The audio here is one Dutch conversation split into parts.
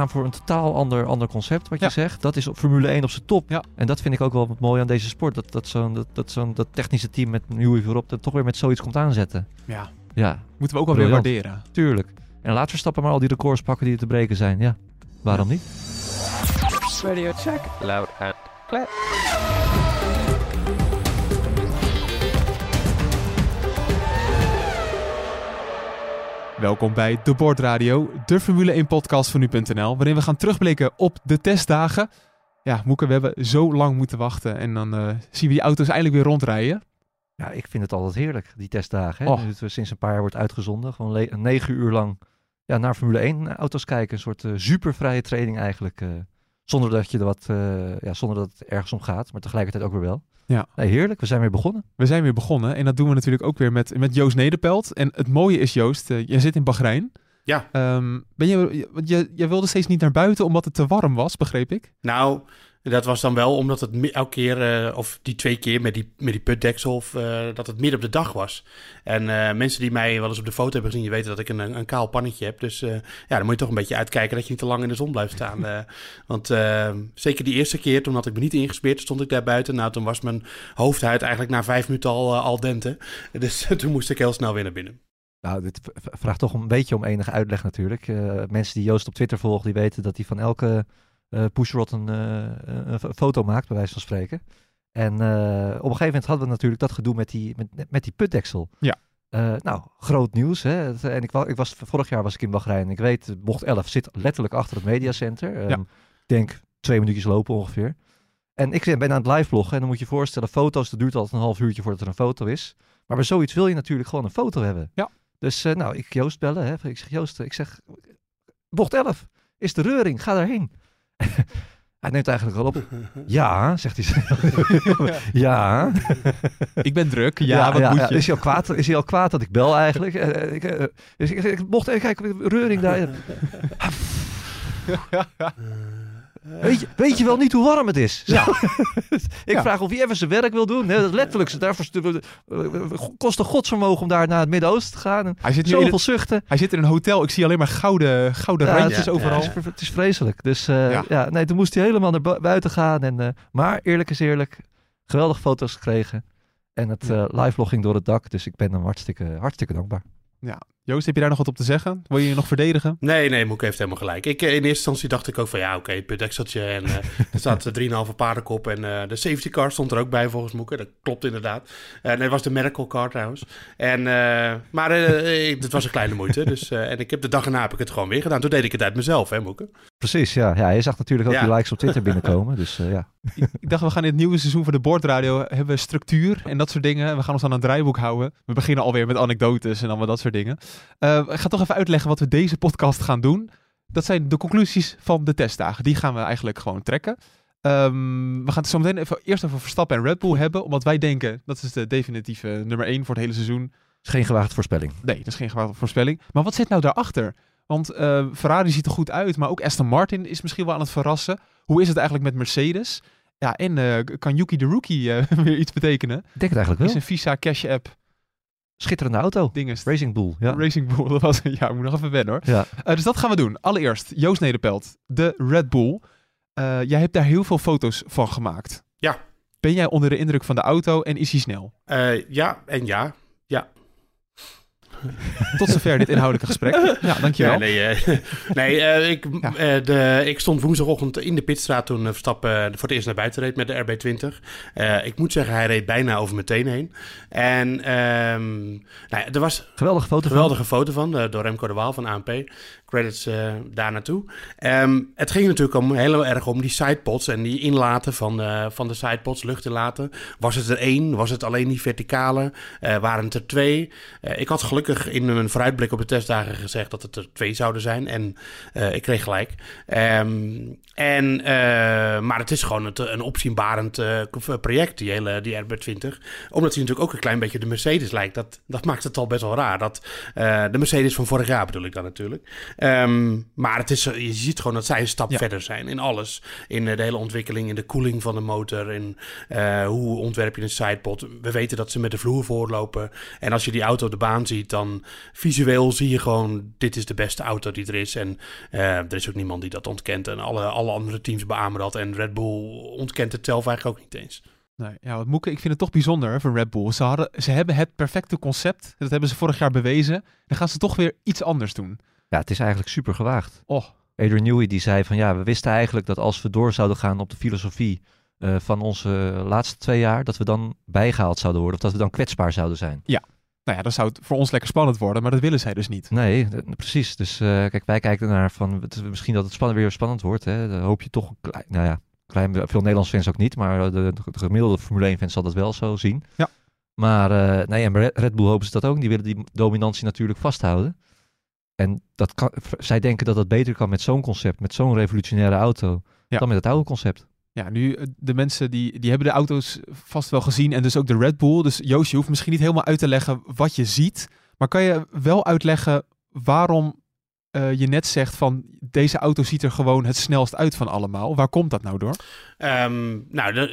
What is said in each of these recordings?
gaan voor een totaal ander, ander concept, wat je Ja. zegt. Dat is op Formule 1 op zijn top. Ja. En dat vind ik ook wel wat mooi aan deze sport. Dat, dat zo'n dat, dat, zo'n dat technische team met Newey voorop dat toch weer met zoiets komt aanzetten. Ja, Ja, moeten we ook wel weer waarderen. tuurlijk. En laat Verstappen maar al die records pakken die er te breken zijn. Ja, waarom niet? Radio check. Loud and clear. Welkom bij De Board Radio, de Formule 1 podcast van nu.nl, waarin we gaan terugblikken op de testdagen. Ja, Moeke, we hebben zo lang moeten wachten en dan eh, zien we die auto's eindelijk weer rondrijden. Ja, ik vind het altijd heerlijk, die testdagen. Hè? Och. Nu het weer sinds een paar jaar wordt uitgezonden. Gewoon negen uur lang ja, naar Formule 1 auto's kijken. Een soort eh, supervrije training eigenlijk. eh, zonder dat je er wat, eh, ja, zonder dat het ergens om gaat, maar tegelijkertijd ook weer wel. Ja. Heerlijk, we zijn weer begonnen. We zijn weer begonnen en dat doen we natuurlijk ook weer met, met Joost Nederpelt. En het mooie is, Joost, eh, jij zit in Bahrein. Ja. Ehm, ben je, want je, jij wilde steeds niet naar buiten omdat het te warm was, begreep ik? Nou, dat was dan wel omdat het elke keer, eh, of die twee keer met die, met die putdeksel, of, eh, dat het midden op de dag was. En eh, mensen die mij wel eens op de foto hebben gezien, die weten dat ik een, een kaal pannetje heb. Dus ja, dan moet je toch een beetje uitkijken dat je niet te lang in de zon blijft staan. want zeker die eerste keer, toen had ik me niet ingespeerd, stond ik daar buiten. Nou, toen was mijn hoofdhuid eigenlijk na vijf minuten al, al dente. Dus toen moest ik heel snel weer naar binnen. Nou, dit vraagt toch een beetje om enige uitleg natuurlijk. Mensen die Joost op Twitter volgen, die weten dat hij van elke pushrod een, eh, een f- foto maakt, bij wijze van spreken. En eh, op een gegeven moment hadden we natuurlijk dat gedoe met die, met, met die putdeksel. Ja. Eh, nou, groot nieuws. Hè? En ik, ik was, vorig jaar was ik in Bahrein. Ik weet, bocht 11 zit letterlijk achter het mediacenter. Ehm, Ja. Ik denk twee minuutjes lopen ongeveer. En ik ben aan het live vloggen. En dan moet je je voorstellen, foto's, dat duurt altijd een half uurtje voordat er een foto is. Maar bij zoiets wil je natuurlijk gewoon een foto hebben. Ja. Dus eh, nou, ik Joost bellen. Hè. Ik zeg, Joost, ik zeg, bocht 11 is de reuring, ga daarheen. hij neemt eigenlijk al op. Ja, zegt hij. ja. Ik ben druk, ja, wat moet je? Is hij, al kwaad, is hij al kwaad dat ik bel eigenlijk? Eh, eh, ik, eh, dus ik, ik mocht even kijken, reuring daar. Weet je, weet je wel niet hoe warm het is? Ja. ik Ja. vraag of hij even zijn werk wil doen. Nee, dat letterlijk. Daarvoor eh, kost een godsvermogen om daar naar het Midden-Oosten te gaan. Hij zit, in zoveel een, zuchten. hij zit in een hotel, ik zie alleen maar gouden, gouden Ja, randjes ja, overal. Het is, het is vreselijk. Dus eh, Ja. ja. nee, toen moest hij helemaal naar bu- buiten gaan. En, eh, maar eerlijk is eerlijk, geweldige foto's gekregen. En het Ja. eh live vlogging door het dak. Dus ik ben hem hartstikke, hartstikke dankbaar. Joost, heb je daar nog wat op te zeggen? Wil je je nog verdedigen? Nee, nee, Moeke heeft helemaal gelijk. Ik, eh, in eerste instantie dacht ik ook van ja, oké, putdekseltje en eh, er staat eh, 3,5 paardenkop en eh, de safety car stond er ook bij volgens Moeke. Dat klopt inderdaad. En dat was de medical car trouwens. En, eh, maar eh, het was een kleine moeite. Dus, eh, en ik heb de dag erna heb ik het gewoon weer gedaan. Toen deed ik het uit mezelf, hè Moeke? Precies, ja. ja je zag natuurlijk ook Ja. die likes op Twitter binnenkomen. Dus eh, ja. ik, ik dacht, we gaan in het nieuwe seizoen van de Boordradio hebben we structuur en dat soort dingen. We gaan ons aan een draaiboek houden. We beginnen alweer met anekdotes en allemaal dat soort dingen. Eh, ik ga toch even uitleggen wat we deze podcast gaan doen. Dat zijn de conclusies van de testdagen. Die gaan we eigenlijk gewoon trekken. Ehm, we gaan het zo meteen even, eerst over Verstappen en Red Bull hebben. Omdat wij denken, dat is de definitieve nummer 1 voor het hele seizoen. is geen gewaagde voorspelling. Nee, dat is geen gewaagde voorspelling. Maar wat zit nou daarachter? Want eh, Ferrari ziet er goed uit, maar ook Aston Martin is misschien wel aan het verrassen. Hoe is het eigenlijk met Mercedes? Ja, en eh, kan Yuki de Rookie weer iets betekenen? Ik denk het eigenlijk Is wel. een Visa Cash App Schitterende auto. Racing Bull, ja. Racing Bull. Dat was, ja, ik moet nog even wennen hoor. ja. Eh, dus dat gaan we doen. Allereerst, Joost Nederpelt, de Red Bull. Eh, jij hebt daar heel veel foto's van gemaakt. Ja. Ben jij onder de indruk van de auto en is hij snel? Eh, ja en ja. Tot zover dit inhoudelijke gesprek. Ja, dankjewel. Ja, nee, eh, nee eh, ik, Ja. eh, de, ik stond woensdagochtend in de pitstraat toen Verstappen voor het eerst naar buiten reed met de RB20. Eh, ik moet zeggen, hij reed bijna over mijn teen heen. En ehm, nou ja, er was Geweldige foto. een geweldige foto van, door Remco de Waal van ANP. Credits eh, daar naartoe. Ehm, het ging natuurlijk om, heel erg om die sidepods en die inlaten van, eh, van de sidepods, lucht inlaten. Was het er één? Was het alleen die verticale? Eh, waren het er twee? Ik had geluk gelukkig in een vooruitblik op de testdagen gezegd dat het er twee zouden zijn. En uh, ik kreeg gelijk. Um, en, uh, maar het is gewoon het, een opzienbarend uh, project, die hele die RB20. Omdat hij natuurlijk ook een klein beetje de Mercedes lijkt. Dat, dat maakt het al best wel raar. Dat, de Mercedes van vorig jaar bedoel ik dan natuurlijk. Um, maar het is, je ziet gewoon dat zij een stap verder zijn in alles. In de hele ontwikkeling, in de koeling van de motor. In hoe ontwerp je een sidepod. We weten dat ze met de vloer voorlopen. En als je die auto op de baan ziet, dan visueel zie je gewoon... dit is de beste auto die er is. En er is ook niemand die dat ontkent. En alle, alle andere teams beamen dat. En Red Bull ontkent het zelf eigenlijk ook niet eens. Nee, ja, wat Moeke, ik vind het toch bijzonder van Red Bull. Ze, hadden, ze hebben het perfecte concept. Dat hebben ze vorig jaar bewezen. Dan gaan ze toch weer iets anders doen. Ja, het is eigenlijk super gewaagd. Oh. Adrian Newey die zei van ja, we wisten eigenlijk dat als we door zouden gaan op de filosofie uh, van onze laatste twee jaar, dat we dan bijgehaald zouden worden of dat we dan kwetsbaar zouden zijn. Ja. Nou ja, dan zou het voor ons lekker spannend worden, maar dat willen zij dus niet. Nee, precies. Dus uh, kijk, wij kijken naar van misschien dat het spannend, weer spannend wordt. Hè. Dan hoop je toch, klein, nou ja, klein, veel Nederlandse fans ook niet, maar de, de gemiddelde Formule 1 fans zal dat wel zo zien. Ja. Maar uh, nee, en Red Bull hopen ze dat ook. Die willen die dominantie natuurlijk vasthouden. En dat kan, zij denken dat dat beter kan met zo'n concept, met zo'n revolutionaire auto, ja. dan met het oude concept. Ja, nu eh, de mensen die, die hebben de auto's vast wel gezien en dus ook de Red Bull. Dus Joost, je hoeft misschien niet helemaal uit te leggen wat je ziet. Maar kan je wel uitleggen waarom uh, je net zegt van deze auto ziet er gewoon het snelst uit van allemaal. Waar komt dat nou door? Um, nou,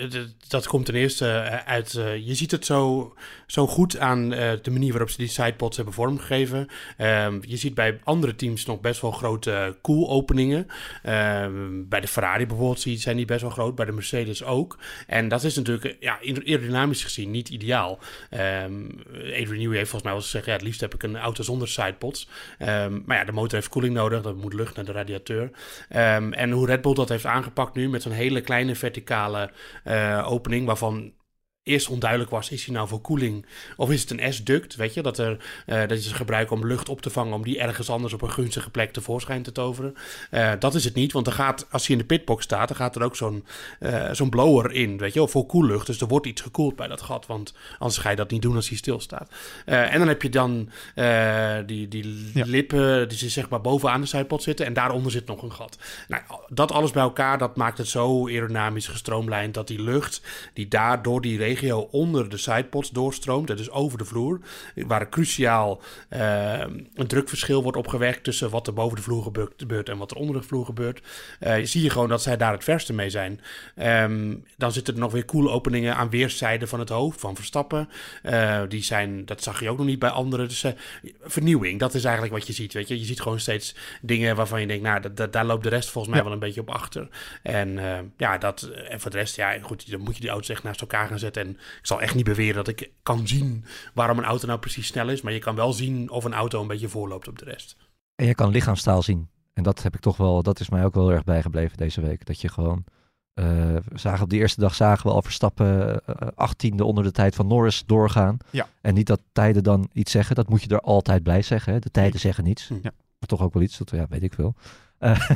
dat komt ten eerste eh, uit. Uh, je ziet het zo, zo goed aan de manier waarop ze die sidepods hebben vormgegeven. Um, je ziet bij andere teams nog best wel grote koelopeningen. Um, bij de Ferrari bijvoorbeeld zijn die best wel groot. Bij de Mercedes ook. En dat is natuurlijk ja, aerodynamisch gezien niet ideaal. Adrian Newey heeft volgens mij wel gezegd: ja, het liefst heb ik een auto zonder sidepods. maar ja, de motor heeft koeling nodig. Dat moet lucht naar de radiateur. Um, en hoe Red Bull dat heeft aangepakt nu met zo'n hele kleine verticale uh, opening, waarvan eerst onduidelijk was, is hij nou voor koeling of is het een S-duct, weet je, dat, er, uh, dat je ze gebruiken om lucht op te vangen, om die ergens anders op een gunstige plek tevoorschijn te toveren. Uh, dat is het niet, want er gaat, als hij in de pitbox staat, dan gaat er ook zo'n uh, zo'n blower in, weet je, voor koellucht. Dus er wordt iets gekoeld bij dat gat, want anders ga je dat niet doen als hij stilstaat. en dan heb je dan die, die ja. lippen, die zeg maar bovenaan de sidepod zitten en daaronder zit nog een gat. Nou, dat alles bij elkaar, dat maakt het zo aerodynamisch gestroomlijnd dat die lucht die daar door die regio regio onder de sidepods doorstroomt, dus over de vloer, waar cruciaal uh, een drukverschil wordt opgewerkt tussen wat er boven de vloer gebeurt en wat er onder de vloer gebeurt, uh, zie je gewoon dat zij daar het verste mee zijn. Um, dan zitten er nog weer koelopeningen aan weerszijden van het hoofd van Verstappen. Uh, die zijn, dat zag je ook nog niet bij anderen. Dus vernieuwing, dat is eigenlijk wat je ziet. Weet je? je ziet gewoon steeds dingen waarvan je denkt, nou, dat, daar loopt de rest volgens mij ja. wel een beetje op achter. En ja, dat, en voor de rest, ja, goed, dan moet je die auto's echt naast elkaar gaan zetten. En ik zal echt niet beweren dat ik kan zien waarom een auto nou precies snel is. Maar je kan wel zien of een auto een beetje voorloopt op de rest. En je kan lichaamstaal zien. En dat heb ik toch wel, dat is mij ook wel erg bijgebleven deze week. Dat je gewoon, uh, zagen op de eerste dag zagen we al Verstappen uh, achttiende onder de tijd van Norris doorgaan. Ja. En niet dat tijden dan iets zeggen, dat moet je er altijd bij zeggen. Hè? De tijden zeggen niets. Ja. Maar toch ook wel iets, dat, ja, weet ik veel. Uh,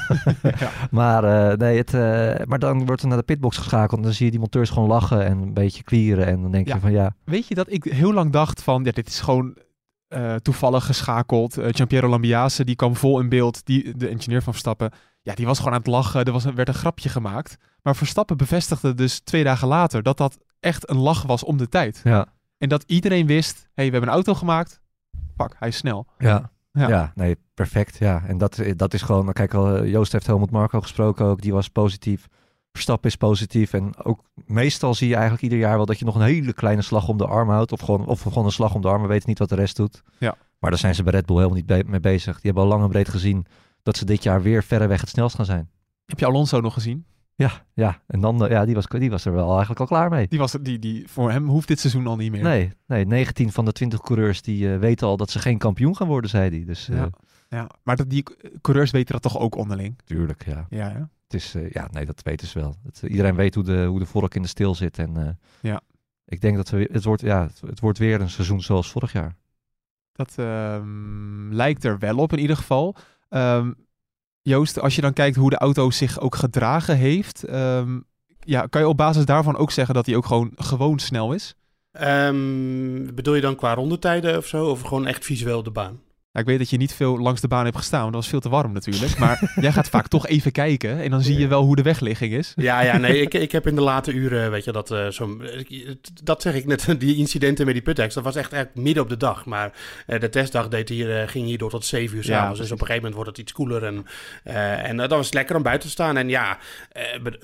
ja. maar, uh, nee, het, uh, maar dan wordt er naar de pitbox geschakeld en dan zie je die monteurs gewoon lachen en een beetje klieren. En dan denk ja. je van ja. Weet je dat ik heel lang dacht van ja, dit is gewoon toevallig geschakeld. Uh, Giampiero Lambiase, die kwam vol in beeld, die, de engineer van Verstappen. Ja, die was gewoon aan het lachen. Er was een, werd een grapje gemaakt. Maar Verstappen bevestigde dus twee dagen later dat dat echt een lach was om de tijd. Ja. En dat iedereen wist, hé, hey, we hebben een auto gemaakt. Pak, hij is snel. Ja. Ja. ja. nee, perfect. Ja, en dat, dat is gewoon, kijk, al, Joost heeft Helmut Marco gesproken ook, die was positief. Verstappen is positief. En ook meestal zie je eigenlijk ieder jaar wel dat je nog een hele kleine slag om de arm houdt. Of gewoon, of gewoon een slag om de arm. We weten niet wat de rest doet. Ja. Maar daar zijn ze bij Red Bull helemaal niet be mee bezig. Die hebben al lang en breed gezien dat ze dit jaar weer verreweg het snelst gaan zijn. Heb je Alonso nog gezien? Ja, ja. En dan, ja, die was, die was er wel eigenlijk al klaar mee. Die was, die, die, voor hem hoeft dit seizoen al niet meer. Nee, nee 19 van de 20 coureurs die uh, weten al dat ze geen kampioen gaan worden, zei hij. Dus, uh, ja. ja, maar dat, die coureurs weten dat toch ook onderling? Tuurlijk, ja. Ja, ja. Het is, uh, ja, nee, dat weten ze wel. Het, iedereen weet hoe de, hoe de vork in de stil zit. En ja. ik denk dat we, het, wordt, ja, het, het, wordt weer een seizoen zoals vorig jaar. Dat um, lijkt er wel op in ieder geval. Um, Joost, als je dan kijkt hoe de auto zich ook gedragen heeft, um, ja, kan je op basis daarvan ook zeggen dat hij ook gewoon gewoon snel is? Ehm, bedoel je dan qua rondetijden of zo? Of gewoon echt visueel de baan? Nou, ik weet dat je niet veel langs de baan hebt gestaan, want dat was veel te warm natuurlijk. Maar jij gaat vaak toch even kijken en dan zie je wel hoe de wegligging is. Ja, ja, nee, ik, ik heb in de late uren, weet je, dat uh, zo, dat zeg ik net, die incidenten met die puttex, dat was echt, echt midden op de dag. Maar uh, de testdag deed hier, uh, ging hier door tot zeven uur s'avonds. Ja, dus op een gegeven moment wordt het iets koeler en, en dat was lekker om buiten te staan. En ja,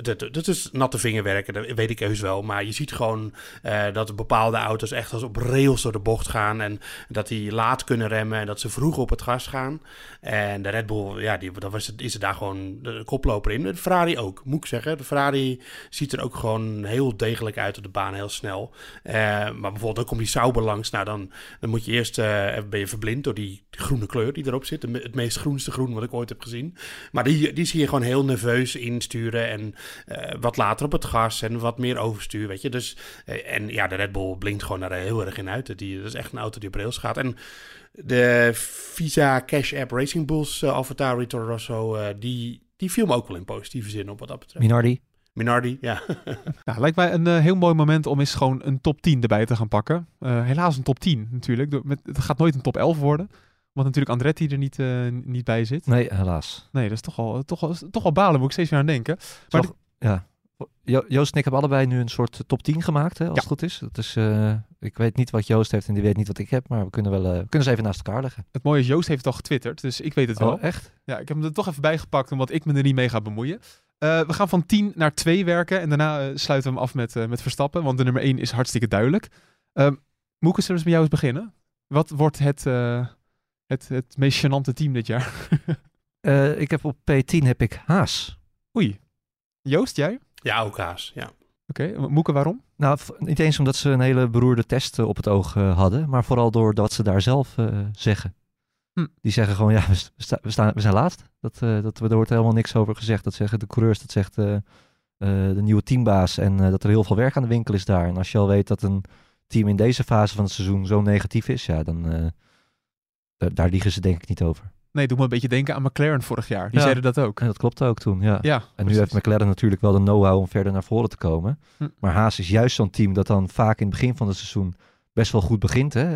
dat, dat is natte vingerwerken, dat weet ik heus wel. Maar je ziet gewoon dat bepaalde auto's echt als op rails door de bocht gaan en dat die laat kunnen remmen en dat ze vroeg op het gas gaan. En de Red Bull, ja, die, dat was, is er daar gewoon de koploper in. De Ferrari ook, moet ik zeggen. De Ferrari ziet er ook gewoon heel degelijk uit op de baan, heel snel. Uh, maar bijvoorbeeld, dan komt die Sauber langs. Nou, dan, dan moet je eerst, uh, ben je verblind door die groene kleur die erop zit. Het meest groenste groen wat ik ooit heb gezien. Maar die, die zie je gewoon heel nerveus insturen. En uh, wat later op het gas en wat meer overstuur, weet je. Dus, en ja, de Red Bull blinkt gewoon daar heel erg in uit. Die, dat is echt een auto die op rails gaat. En de Visa Cash App Racing Bulls uh, Avatar Toro Rosso, uh, die, die viel me ook wel in positieve zin op wat dat betreft. Minardi. Minardi, ja. nou, lijkt mij een uh, heel mooi moment om eens gewoon een top 10 erbij te gaan pakken. helaas een top 10 natuurlijk. Met, het gaat nooit een top 11 worden. Want natuurlijk Andretti er niet, niet bij zit. Nee, helaas. Nee, dat is toch al, toch al, toch al balen, moet ik steeds weer aan denken. Maar ja. Jo Joost en ik hebben allebei nu een soort top 10 gemaakt, hè, als Ja. het goed is. Dat is uh, ik weet niet wat Joost heeft en die weet niet wat ik heb, maar we kunnen, wel, uh, we kunnen ze even naast elkaar leggen. Het mooie is, Joost heeft het al getwitterd, dus ik weet het wel. Oh, echt? Ja, ik heb hem er toch even bijgepakt, omdat ik me er niet mee ga bemoeien. Uh, we gaan van 10 naar 2 werken en daarna uh, sluiten we hem af met, uh, met Verstappen, want de nummer 1 is hartstikke duidelijk. Uh, Moeke, zullen we met jou eens beginnen? Wat wordt het, het, het meest gênante team dit jaar? ik heb op P10 heb ik Haas. Oei. Joost, jij? Ja, ook Haas, ja. Oké, okay. Moeke, waarom? Nou, niet eens omdat ze een hele beroerde test op het oog uh, hadden, maar vooral doordat ze daar zelf uh, zeggen. Hm. Die zeggen gewoon, ja, we, sta, we, staan, we zijn laatst. Dat, uh, dat, er wordt helemaal niks over gezegd. Dat zeggen de coureurs, dat zegt de nieuwe teambaas. En dat er heel veel werk aan de winkel is daar. En als je al weet dat een team in deze fase van het seizoen zo negatief is, ja, dan daar, daar liegen ze denk ik niet over. Nee, doe me een beetje denken aan McLaren vorig jaar. Die ja. zeiden dat ook. En dat klopte ook toen, ja. ja en precies. nu heeft McLaren natuurlijk wel de know-how om verder naar voren te komen. Hm. Maar Haas is juist zo'n team dat dan vaak in het begin van het seizoen best wel goed begint. Hè?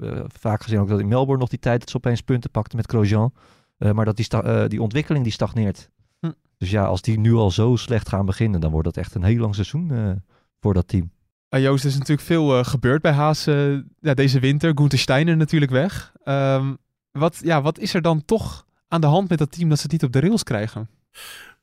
Uh, vaak gezien ook dat in Melbourne nog die tijd dat ze opeens punten pakte met Grosjean. Uh, maar dat die, uh, die ontwikkeling die stagneert. Hm. Dus ja, als die nu al zo slecht gaan beginnen, dan wordt dat echt een heel lang seizoen eh, voor dat team. Uh, Joost, er is natuurlijk veel gebeurd bij Haas ja, deze winter. Gunther Steiner natuurlijk weg. Um, wat, ja, wat is er dan toch aan de hand met dat team dat ze het niet op de rails krijgen?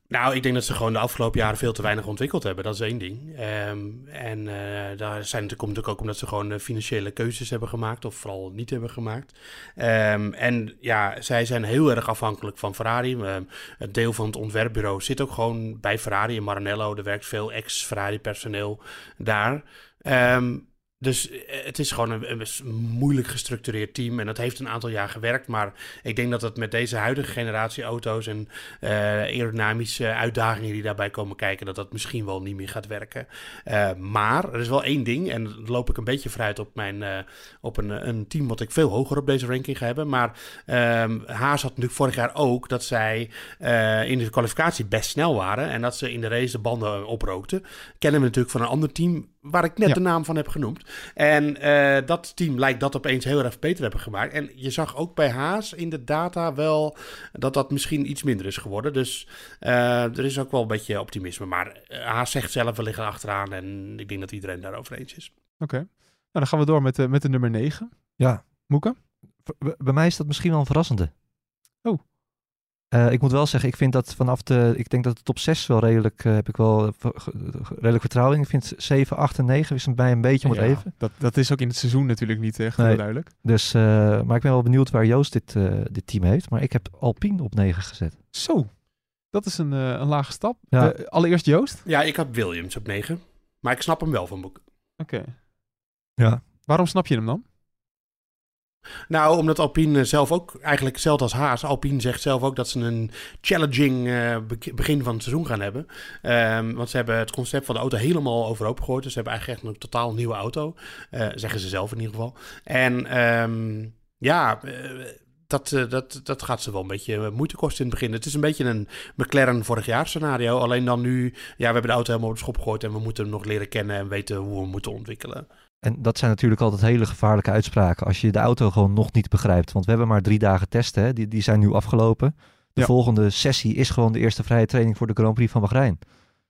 Nou, ik denk dat ze gewoon de afgelopen jaren veel te weinig ontwikkeld hebben. Dat is één ding. Um, en uh, daar zijn komt natuurlijk ook omdat ze gewoon uh, financiële keuzes hebben gemaakt. Of vooral niet hebben gemaakt. Um, en ja, zij zijn heel erg afhankelijk van Ferrari. Um, het deel van het ontwerpbureau zit ook gewoon bij Ferrari in Maranello. Er werkt veel ex-Ferrari personeel daar. Dus het is gewoon een, moeilijk gestructureerd team. En dat heeft een aantal jaar gewerkt. Maar ik denk dat het met deze huidige generatie auto's en uh, aerodynamische uitdagingen die daarbij komen kijken, dat dat misschien wel niet meer gaat werken. Uh, maar er is wel één ding. En dan loop ik een beetje vooruit op, mijn, op een, een team wat ik veel hoger op deze ranking ga hebben. Maar um, Haas had natuurlijk vorig jaar ook dat zij in de kwalificatie best snel waren. En dat ze in de race de banden oprookten. Kennen we natuurlijk van een ander team waar ik net ja. de naam van heb genoemd. En uh, dat team lijkt dat opeens heel erg beter hebben gemaakt. En je zag ook bij Haas in de data wel dat dat misschien iets minder is geworden. Dus uh, er is ook wel een beetje optimisme. Maar uh, Haas zegt zelf, we liggen achteraan. En ik denk dat iedereen daarover eens is. Oké. Okay. Nou, dan gaan we door met de, met de nummer 9. Ja. Moeke? Bij mij is dat misschien wel een verrassende. Oh. Uh, ik moet wel zeggen, ik vind dat vanaf de. Ik denk dat de top 6 wel redelijk. Uh, heb ik wel redelijk vertrouwen in. Ik vind 7, 8 en 9 is bij een beetje om het ja, even. Dat, dat is ook in het seizoen natuurlijk niet echt nee. duidelijk. Dus, uh, maar ik ben wel benieuwd waar Joost dit, dit team heeft. Maar ik heb Alpine op 9 gezet. Zo, dat is een, een lage stap. Ja. allereerst Joost? Ja, ik had Williams op 9. Maar ik snap hem wel van boek. Oké. Okay. Ja. Waarom snap je hem dan? Nou, omdat Alpine zelf ook eigenlijk hetzelfde als Haas. Alpine zegt zelf ook dat ze een challenging uh, begin van het seizoen gaan hebben. Um, want ze hebben het concept van de auto helemaal overhoop gegooid. Dus ze hebben eigenlijk echt een totaal nieuwe auto. Uh, zeggen ze zelf in ieder geval. En um, ja, uh, dat, dat, dat gaat ze wel een beetje moeite kosten in het begin. Het is een beetje een McLaren vorig jaar scenario. Alleen dan nu, ja, we hebben de auto helemaal op de schop gegooid. En we moeten hem nog leren kennen en weten hoe we hem moeten ontwikkelen. En dat zijn natuurlijk altijd hele gevaarlijke uitspraken als je de auto gewoon nog niet begrijpt. Want we hebben maar drie dagen testen, hè. Die, die zijn nu afgelopen. De Ja. volgende sessie is gewoon de eerste vrije training voor de Grand Prix van Bahrein.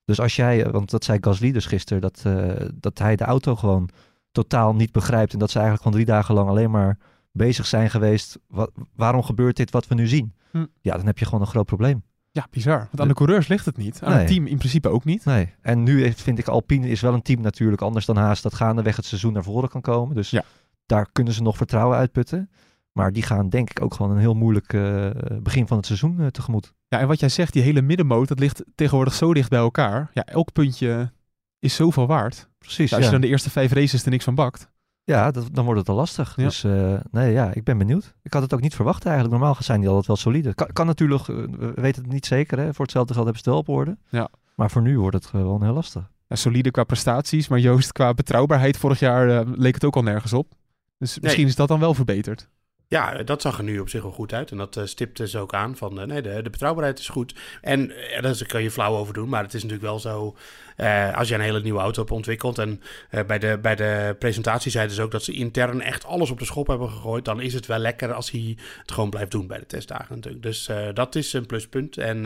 Dus als jij, eh, want dat zei Gasly dus gisteren, dat, eh, dat hij de auto gewoon totaal niet begrijpt. En dat ze eigenlijk gewoon drie dagen lang alleen maar bezig zijn geweest. Wat, waarom gebeurt dit wat we nu zien? Hm. Ja, dan heb je gewoon een groot probleem. Ja, bizar. Want aan de coureurs ligt het niet. Aan Nee. het team in principe ook niet. Nee. En nu vind ik Alpine is wel een team natuurlijk anders dan Haas dat gaandeweg het seizoen naar voren kan komen. Dus Ja. daar kunnen ze nog vertrouwen uitputten. Maar die gaan denk ik ook gewoon een heel moeilijk eh, begin van het seizoen eh, tegemoet. Ja, en wat jij zegt, die hele middenmoot, dat ligt tegenwoordig zo dicht bij elkaar. Ja, elk puntje is zoveel waard. Precies. Ja, als ja. je dan de eerste vijf races er niks van bakt. Ja, dat, dan wordt het al lastig. Ja. Dus eh, nee, ja, ik ben benieuwd. Ik had het ook niet verwacht eigenlijk. Normaal zijn die altijd wel solide. Kan, kan natuurlijk, eh, we weten het niet zeker. Hè? Voor hetzelfde geld hebben ze het wel op orde. Ja. Maar voor nu wordt het gewoon heel lastig. Ja, solide qua prestaties, maar Joost, qua betrouwbaarheid vorig jaar eh, leek het ook al nergens op. Dus misschien is dat dan wel verbeterd. Ja, dat zag er nu op zich wel goed uit. En dat eh, stipte ze ook aan van, eh, nee, de, de betrouwbaarheid is goed. En eh, daar kan je flauw over doen, maar het is natuurlijk wel zo... eh, als je een hele nieuwe auto hebt ontwikkeld... en eh, bij, de, bij de presentatie zeiden ze ook dat ze intern echt alles op de schop hebben gegooid... dan is het wel lekker als hij het gewoon blijft doen bij de testdagen natuurlijk. Dus eh, dat is een pluspunt. En,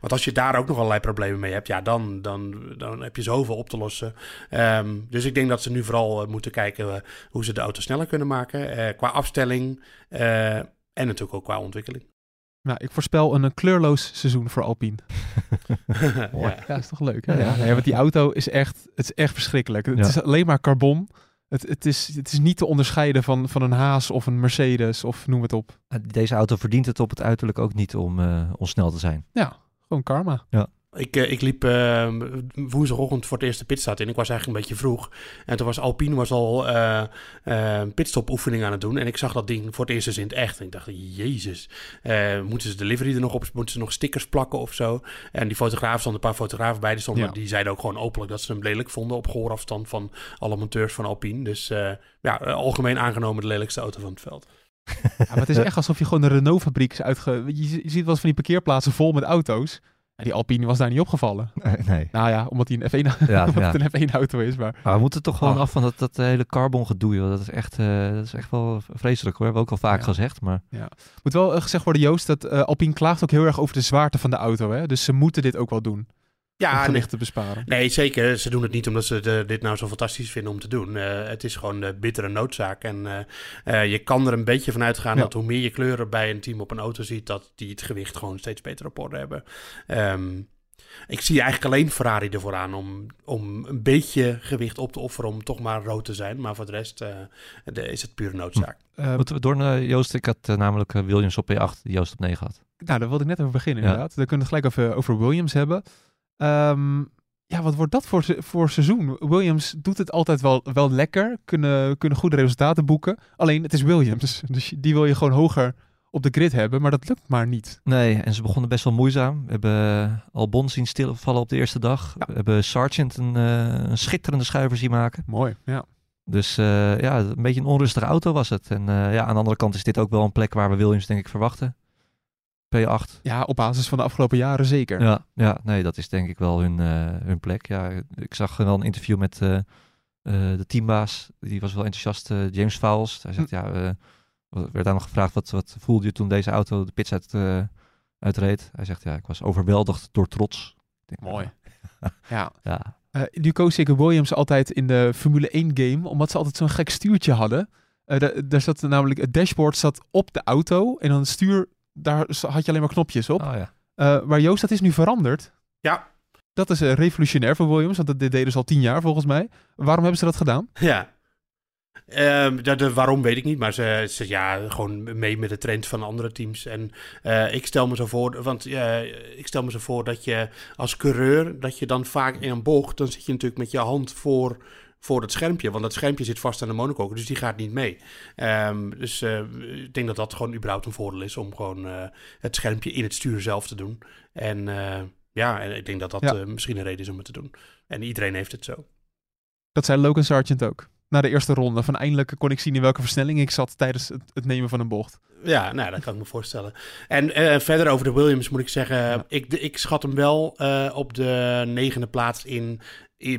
want als je daar ook nog allerlei problemen mee hebt... ja, dan, dan, dan heb je zoveel op te lossen. Ehm, dus ik denk dat ze nu vooral moeten kijken... hoe ze de auto sneller kunnen maken. qua afstelling en natuurlijk ook qua ontwikkeling. Nou, ik voorspel een, eh, kleurloos seizoen voor Alpine. ja. Ja, is toch leuk? Hè? Ja, Ja, ja. Nee, want die auto is echt, het is echt verschrikkelijk. Het Ja. is alleen maar carbon. Het, het, is, het is niet te onderscheiden van, van een Haas of een Mercedes of noem het op. Eh, Deze auto verdient het op het uiterlijk ook niet om, eh, om snel te zijn. Ja, gewoon karma. Ik, eh, ik liep eh, woensdagochtend voor het eerste pitstart in. Ik was eigenlijk een beetje vroeg. En toen was Alpine was al eh eh, pitstop oefening aan het doen. En ik zag dat ding voor het eerst eens in het echt. En ik dacht, jezus, eh, moeten ze de livery er nog op? Moeten ze nog stickers plakken of zo? En die fotograaf stonden een paar fotografen bij. Die, stonden, Ja. die zeiden ook gewoon openlijk dat ze hem lelijk vonden. Op gehoorafstand van alle monteurs van Alpine. Dus eh, ja, algemeen aangenomen de lelijkste auto van het veld. Ja, maar het is echt alsof je gewoon een Renault-fabriek is uitge... Je, je ziet wel eens van die parkeerplaatsen vol met auto's. Die Alpine was daar niet opgevallen. Nee, nee. Nou ja, omdat hij een F1, Ja, ja. een F1-auto is. Maar Maar we moeten toch gewoon Ach. af van dat, dat hele carbon gedoe. joh. Dat is echt, eh, dat is echt wel vreselijk hoor. Hebben we ook al vaak Ja. gezegd. Maar moet wel eh, gezegd worden, Joost, dat eh, Alpine klaagt ook heel erg over de zwaarte van de auto. Hè? Dus ze moeten dit ook wel doen. Om Ja, nee, gewicht te besparen. Nee, zeker. Ze doen het niet omdat ze de- dit nou zo fantastisch vinden om te doen. Eh, het is gewoon de bittere noodzaak. En eh, eh, je kan er een beetje van uitgaan Ja. dat hoe meer je kleuren bij een team op een auto ziet, dat die het gewicht gewoon steeds beter op orde hebben. Ehm, ik zie eigenlijk alleen Ferrari ervoor aan om, om een beetje gewicht op te offeren om toch maar rood te zijn. Maar voor de rest eh, de- is het pure noodzaak. Eh, moeten we door naar Joost? Ik had eh, namelijk eh, Williams op P8, die Joost op 9 had. Nou, daar wilde ik net over beginnen Ja. inderdaad. Dan kunnen we het gelijk over, over Williams hebben. Ehm, ja, wat wordt dat voor, voor seizoen? Williams doet het altijd wel, wel lekker, kunnen, kunnen goede resultaten boeken. Alleen, het is Williams, dus die wil je gewoon hoger op de grid hebben, maar dat lukt maar niet. Nee, en ze begonnen best wel moeizaam. We hebben eh, Albon zien stilvallen op de eerste dag. Ja. We hebben Sargent een, eh, een schitterende schuiver zien maken. Mooi, ja. Dus eh, ja, een beetje een onrustige auto was het. En ja, aan de andere kant is dit ook wel een plek waar we Williams denk ik verwachten. P8. Ja, op basis van de afgelopen jaren zeker. Ja, ja, nee, dat is denk ik wel hun, eh, hun plek. Ja, ik zag wel een interview met eh, eh, de teambaas. Die was wel enthousiast, James Fowles. Hij zegt, ja, eh, wat- werd daar nog gevraagd, wat, wat voelde je toen deze auto de pits uit, uitreed? Hij zegt, ja, ik was overweldigd door trots. Denk, Mooi. Ja. Ja, nu koos ik Williams altijd in de Formule 1 game, omdat ze altijd zo'n gek stuurtje hadden. Da- daar zat namelijk, het dashboard zat op de auto en dan het stuur, daar had je alleen maar knopjes op. Oh, ja. Eh, maar Joost, dat is nu veranderd. Ja, Dat is eh, revolutionair voor Williams, want dat dit deden ze al tien jaar volgens mij. Waarom hebben ze dat gedaan? Ja. Ehm, de, de waarom weet ik niet, maar ze, ze ja, gewoon mee met de trend van andere teams. En eh, ik stel me zo voor, want eh, ik stel me zo voor dat je als coureur, dat je dan vaak in een bocht, dan zit je natuurlijk met je hand voor, voor het schermpje, want dat schermpje zit vast aan de monocoque, dus die gaat niet mee. Ehm, dus eh, ik denk dat dat gewoon überhaupt een voordeel is om gewoon eh, het schermpje in het stuur zelf te doen. En eh, ja, en ik denk dat dat Ja. misschien een reden is om het te doen. En iedereen heeft het zo. Dat zei Logan Sargent ook. Na de eerste ronde. Van eindelijk kon ik zien in welke versnelling ik zat tijdens het, het nemen van een bocht. Ja, nou, dat kan ik me voorstellen. En verder over de Williams moet ik zeggen, ik, ik schat hem wel op de negende plaats in-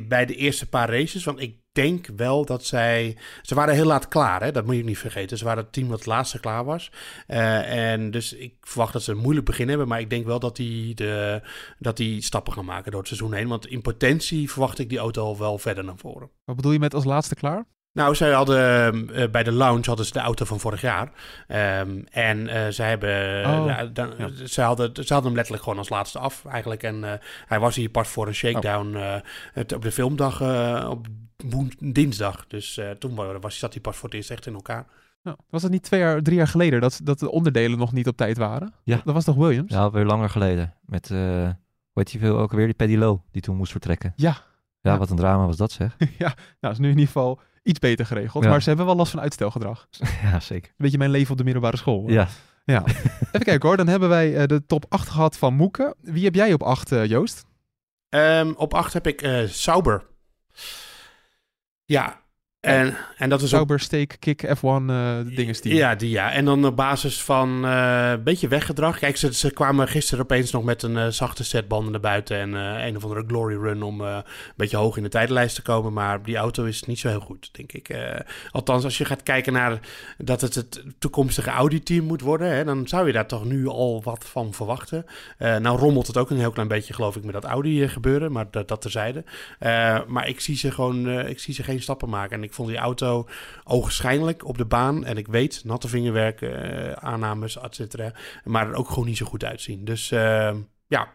bij de eerste paar races. Want ik denk wel dat zij... Ze waren heel laat klaar, hè? dat moet je niet vergeten. Ze waren het team dat het laatste klaar was. Eh, en dus ik verwacht dat ze een moeilijk begin hebben. Maar ik denk wel dat die, de, dat die stappen gaan maken door het seizoen heen. Want in potentie verwacht ik die auto wel verder naar voren. Wat bedoel je met als laatste klaar? Nou, zij hadden eh, bij de launch hadden ze de auto van vorig jaar. Ehm, en eh zij hebben. Oh, ja, dan, ja. ze, hadden, ze hadden hem letterlijk gewoon als laatste af, eigenlijk. En eh, hij was hier pas voor een shakedown Oh. eh, het, op de filmdag uh, op dinsdag. Dus uh, toen was, zat hij pas voor het eerst echt in elkaar. Ja. Was het niet twee jaar, drie jaar geleden dat, dat de onderdelen nog niet op tijd waren? Ja. Dat was toch Williams? Ja, weer langer geleden. Met, uh, hoe heet die veel ook weer, die Paddy Lowe, die toen moest vertrekken. Ja. Ja, Ja. wat een drama was dat zeg. ja, nou is nu in ieder geval iets beter geregeld. Ja. Maar ze hebben wel last van uitstelgedrag. ja, zeker. Een beetje mijn leven op de middelbare school. Ja. ja. Even kijken hoor, dan hebben wij uh, de top 8 gehad van Moeken. Wie heb jij op 8, uh, Joost? Um, op 8 heb ik uh, Sauber. Ja, en, en dat is Sauber, ook... Steak, Kick, F1 uh, dinges Ja, die ja. En dan op basis van uh, een beetje weggedrag. Kijk, ze, ze kwamen gisteren opeens nog met een uh, zachte set banden naar buiten. En een of andere glory run om een beetje hoog in de tijdenlijst te komen. Maar die auto is niet zo heel goed, denk ik. Althans, als je gaat kijken naar dat het het toekomstige Audi-team moet worden. Hè, dan zou je daar toch nu al wat van verwachten. Nou rommelt het ook een heel klein beetje, geloof ik, met dat Audi gebeuren. Maar dat, dat terzijde. Maar ik zie ze gewoon ik zie ze geen stappen maken. En ik vond die auto ogenschijnlijk op de baan. En ik weet, natte vingerwerk, uh, aannames, et cetera. Maar er ook gewoon niet zo goed uitzien. Dus uh, ja,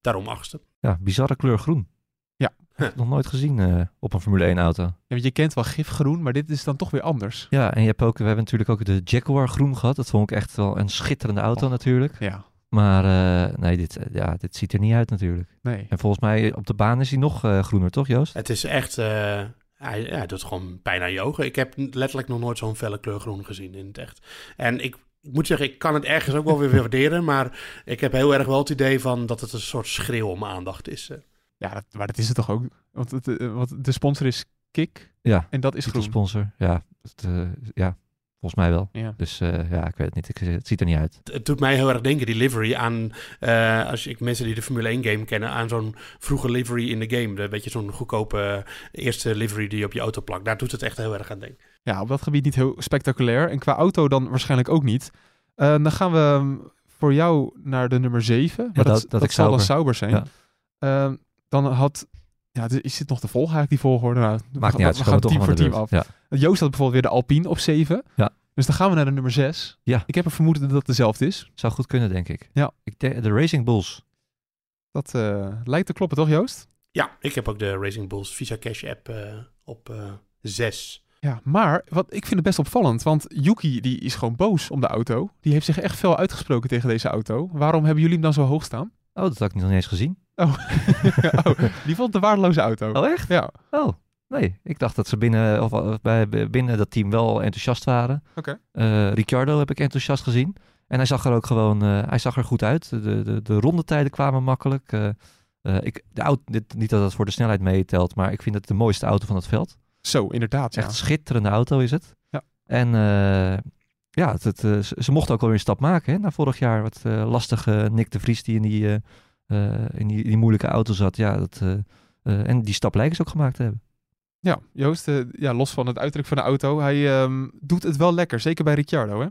daarom achtste. Ja, bizarre kleur groen. Ja. Huh. Nog nooit gezien uh, op een Formule 1 auto. Ja, want je kent wel gifgroen, maar dit is dan toch weer anders. Ja, en je hebt ook, we hebben natuurlijk ook de Jaguar groen gehad. Dat vond ik echt wel een schitterende auto oh. natuurlijk. Ja. Maar uh, nee, dit, ja, dit ziet er niet uit natuurlijk. Nee. En volgens mij op de baan is hij nog uh, groener, toch Joost? Het is echt... Uh, hij, ja, hij doet gewoon bijna je ogen. Ik heb letterlijk nog nooit zo'n felle kleur groen gezien in het echt. En ik, ik moet zeggen, ik kan het ergens ook wel weer waarderen. Maar ik heb heel erg wel het idee van dat het een soort schreeuw om aandacht is. Ja, dat, maar dat is het toch ook. Want, het, uh, want de sponsor is Kik. Ja, en dat is groen. De sponsor, ja. Het, uh, ja. Volgens mij wel. Ja. Dus uh, ja, ik weet het niet. Ik, het ziet er niet uit. Het doet mij heel erg denken, die livery, aan... Uh, als ik mensen die de Formule 1 game kennen... aan zo'n vroege livery in de game. Een beetje zo'n goedkope uh, eerste livery die je op je auto plakt. Daar doet het echt heel erg aan denken. Ja, op dat gebied niet heel spectaculair. En qua auto dan waarschijnlijk ook niet. Uh, dan gaan we voor jou naar de nummer 7. Ja, dat, dat, dat, dat ik zal sauber. dan Sauber zijn. Ja. Uh, dan had... Ja, is dit nog de volgende eigenlijk, die volgorde? Nou, Maakt we, niet uit. We gaan toch team voor team af. Ja. Joost had bijvoorbeeld weer de Alpine op 7. Ja. Dus dan gaan we naar de nummer 6. Ja. Ik heb een vermoeden dat het dezelfde is. Zou goed kunnen, denk ik. Ja. Ik de, de Racing Bulls. Dat uh, lijkt te kloppen, toch Joost? Ja, ik heb ook de Racing Bulls Visa Cash app uh, op uh, 6. Ja, maar wat, ik vind het best opvallend, want Yuki die is gewoon boos om de auto. Die heeft zich echt fel uitgesproken tegen deze auto. Waarom hebben jullie hem dan zo hoog staan? Oh, dat had ik nog niet eens gezien. Oh, oh die vond een waardeloze auto. Oh, echt? Ja. Oh, nee. Ik dacht dat ze binnen, of, bij, binnen dat team wel enthousiast waren. Oké. Okay. Uh, Ricciardo heb ik enthousiast gezien. En hij zag er ook gewoon, uh, hij zag er goed uit. De, de, de rondetijden kwamen makkelijk. Uh, ik, de auto, dit, niet dat het voor de snelheid meetelt, maar ik vind het de mooiste auto van het veld. Zo, inderdaad. Echt schitterende auto is het. Ja. En ja, het, het, ze, ze mochten ook alweer een stap maken. Hè, na vorig jaar wat lastige Nick de Vries die in die, in die, in die moeilijke auto zat. Ja, dat, en die stap lijken ze ook gemaakt te hebben. Ja, Joost, uh, ja, los van het uiterlijk van de auto, hij um, doet het wel lekker. Zeker bij Ricciardo, hè?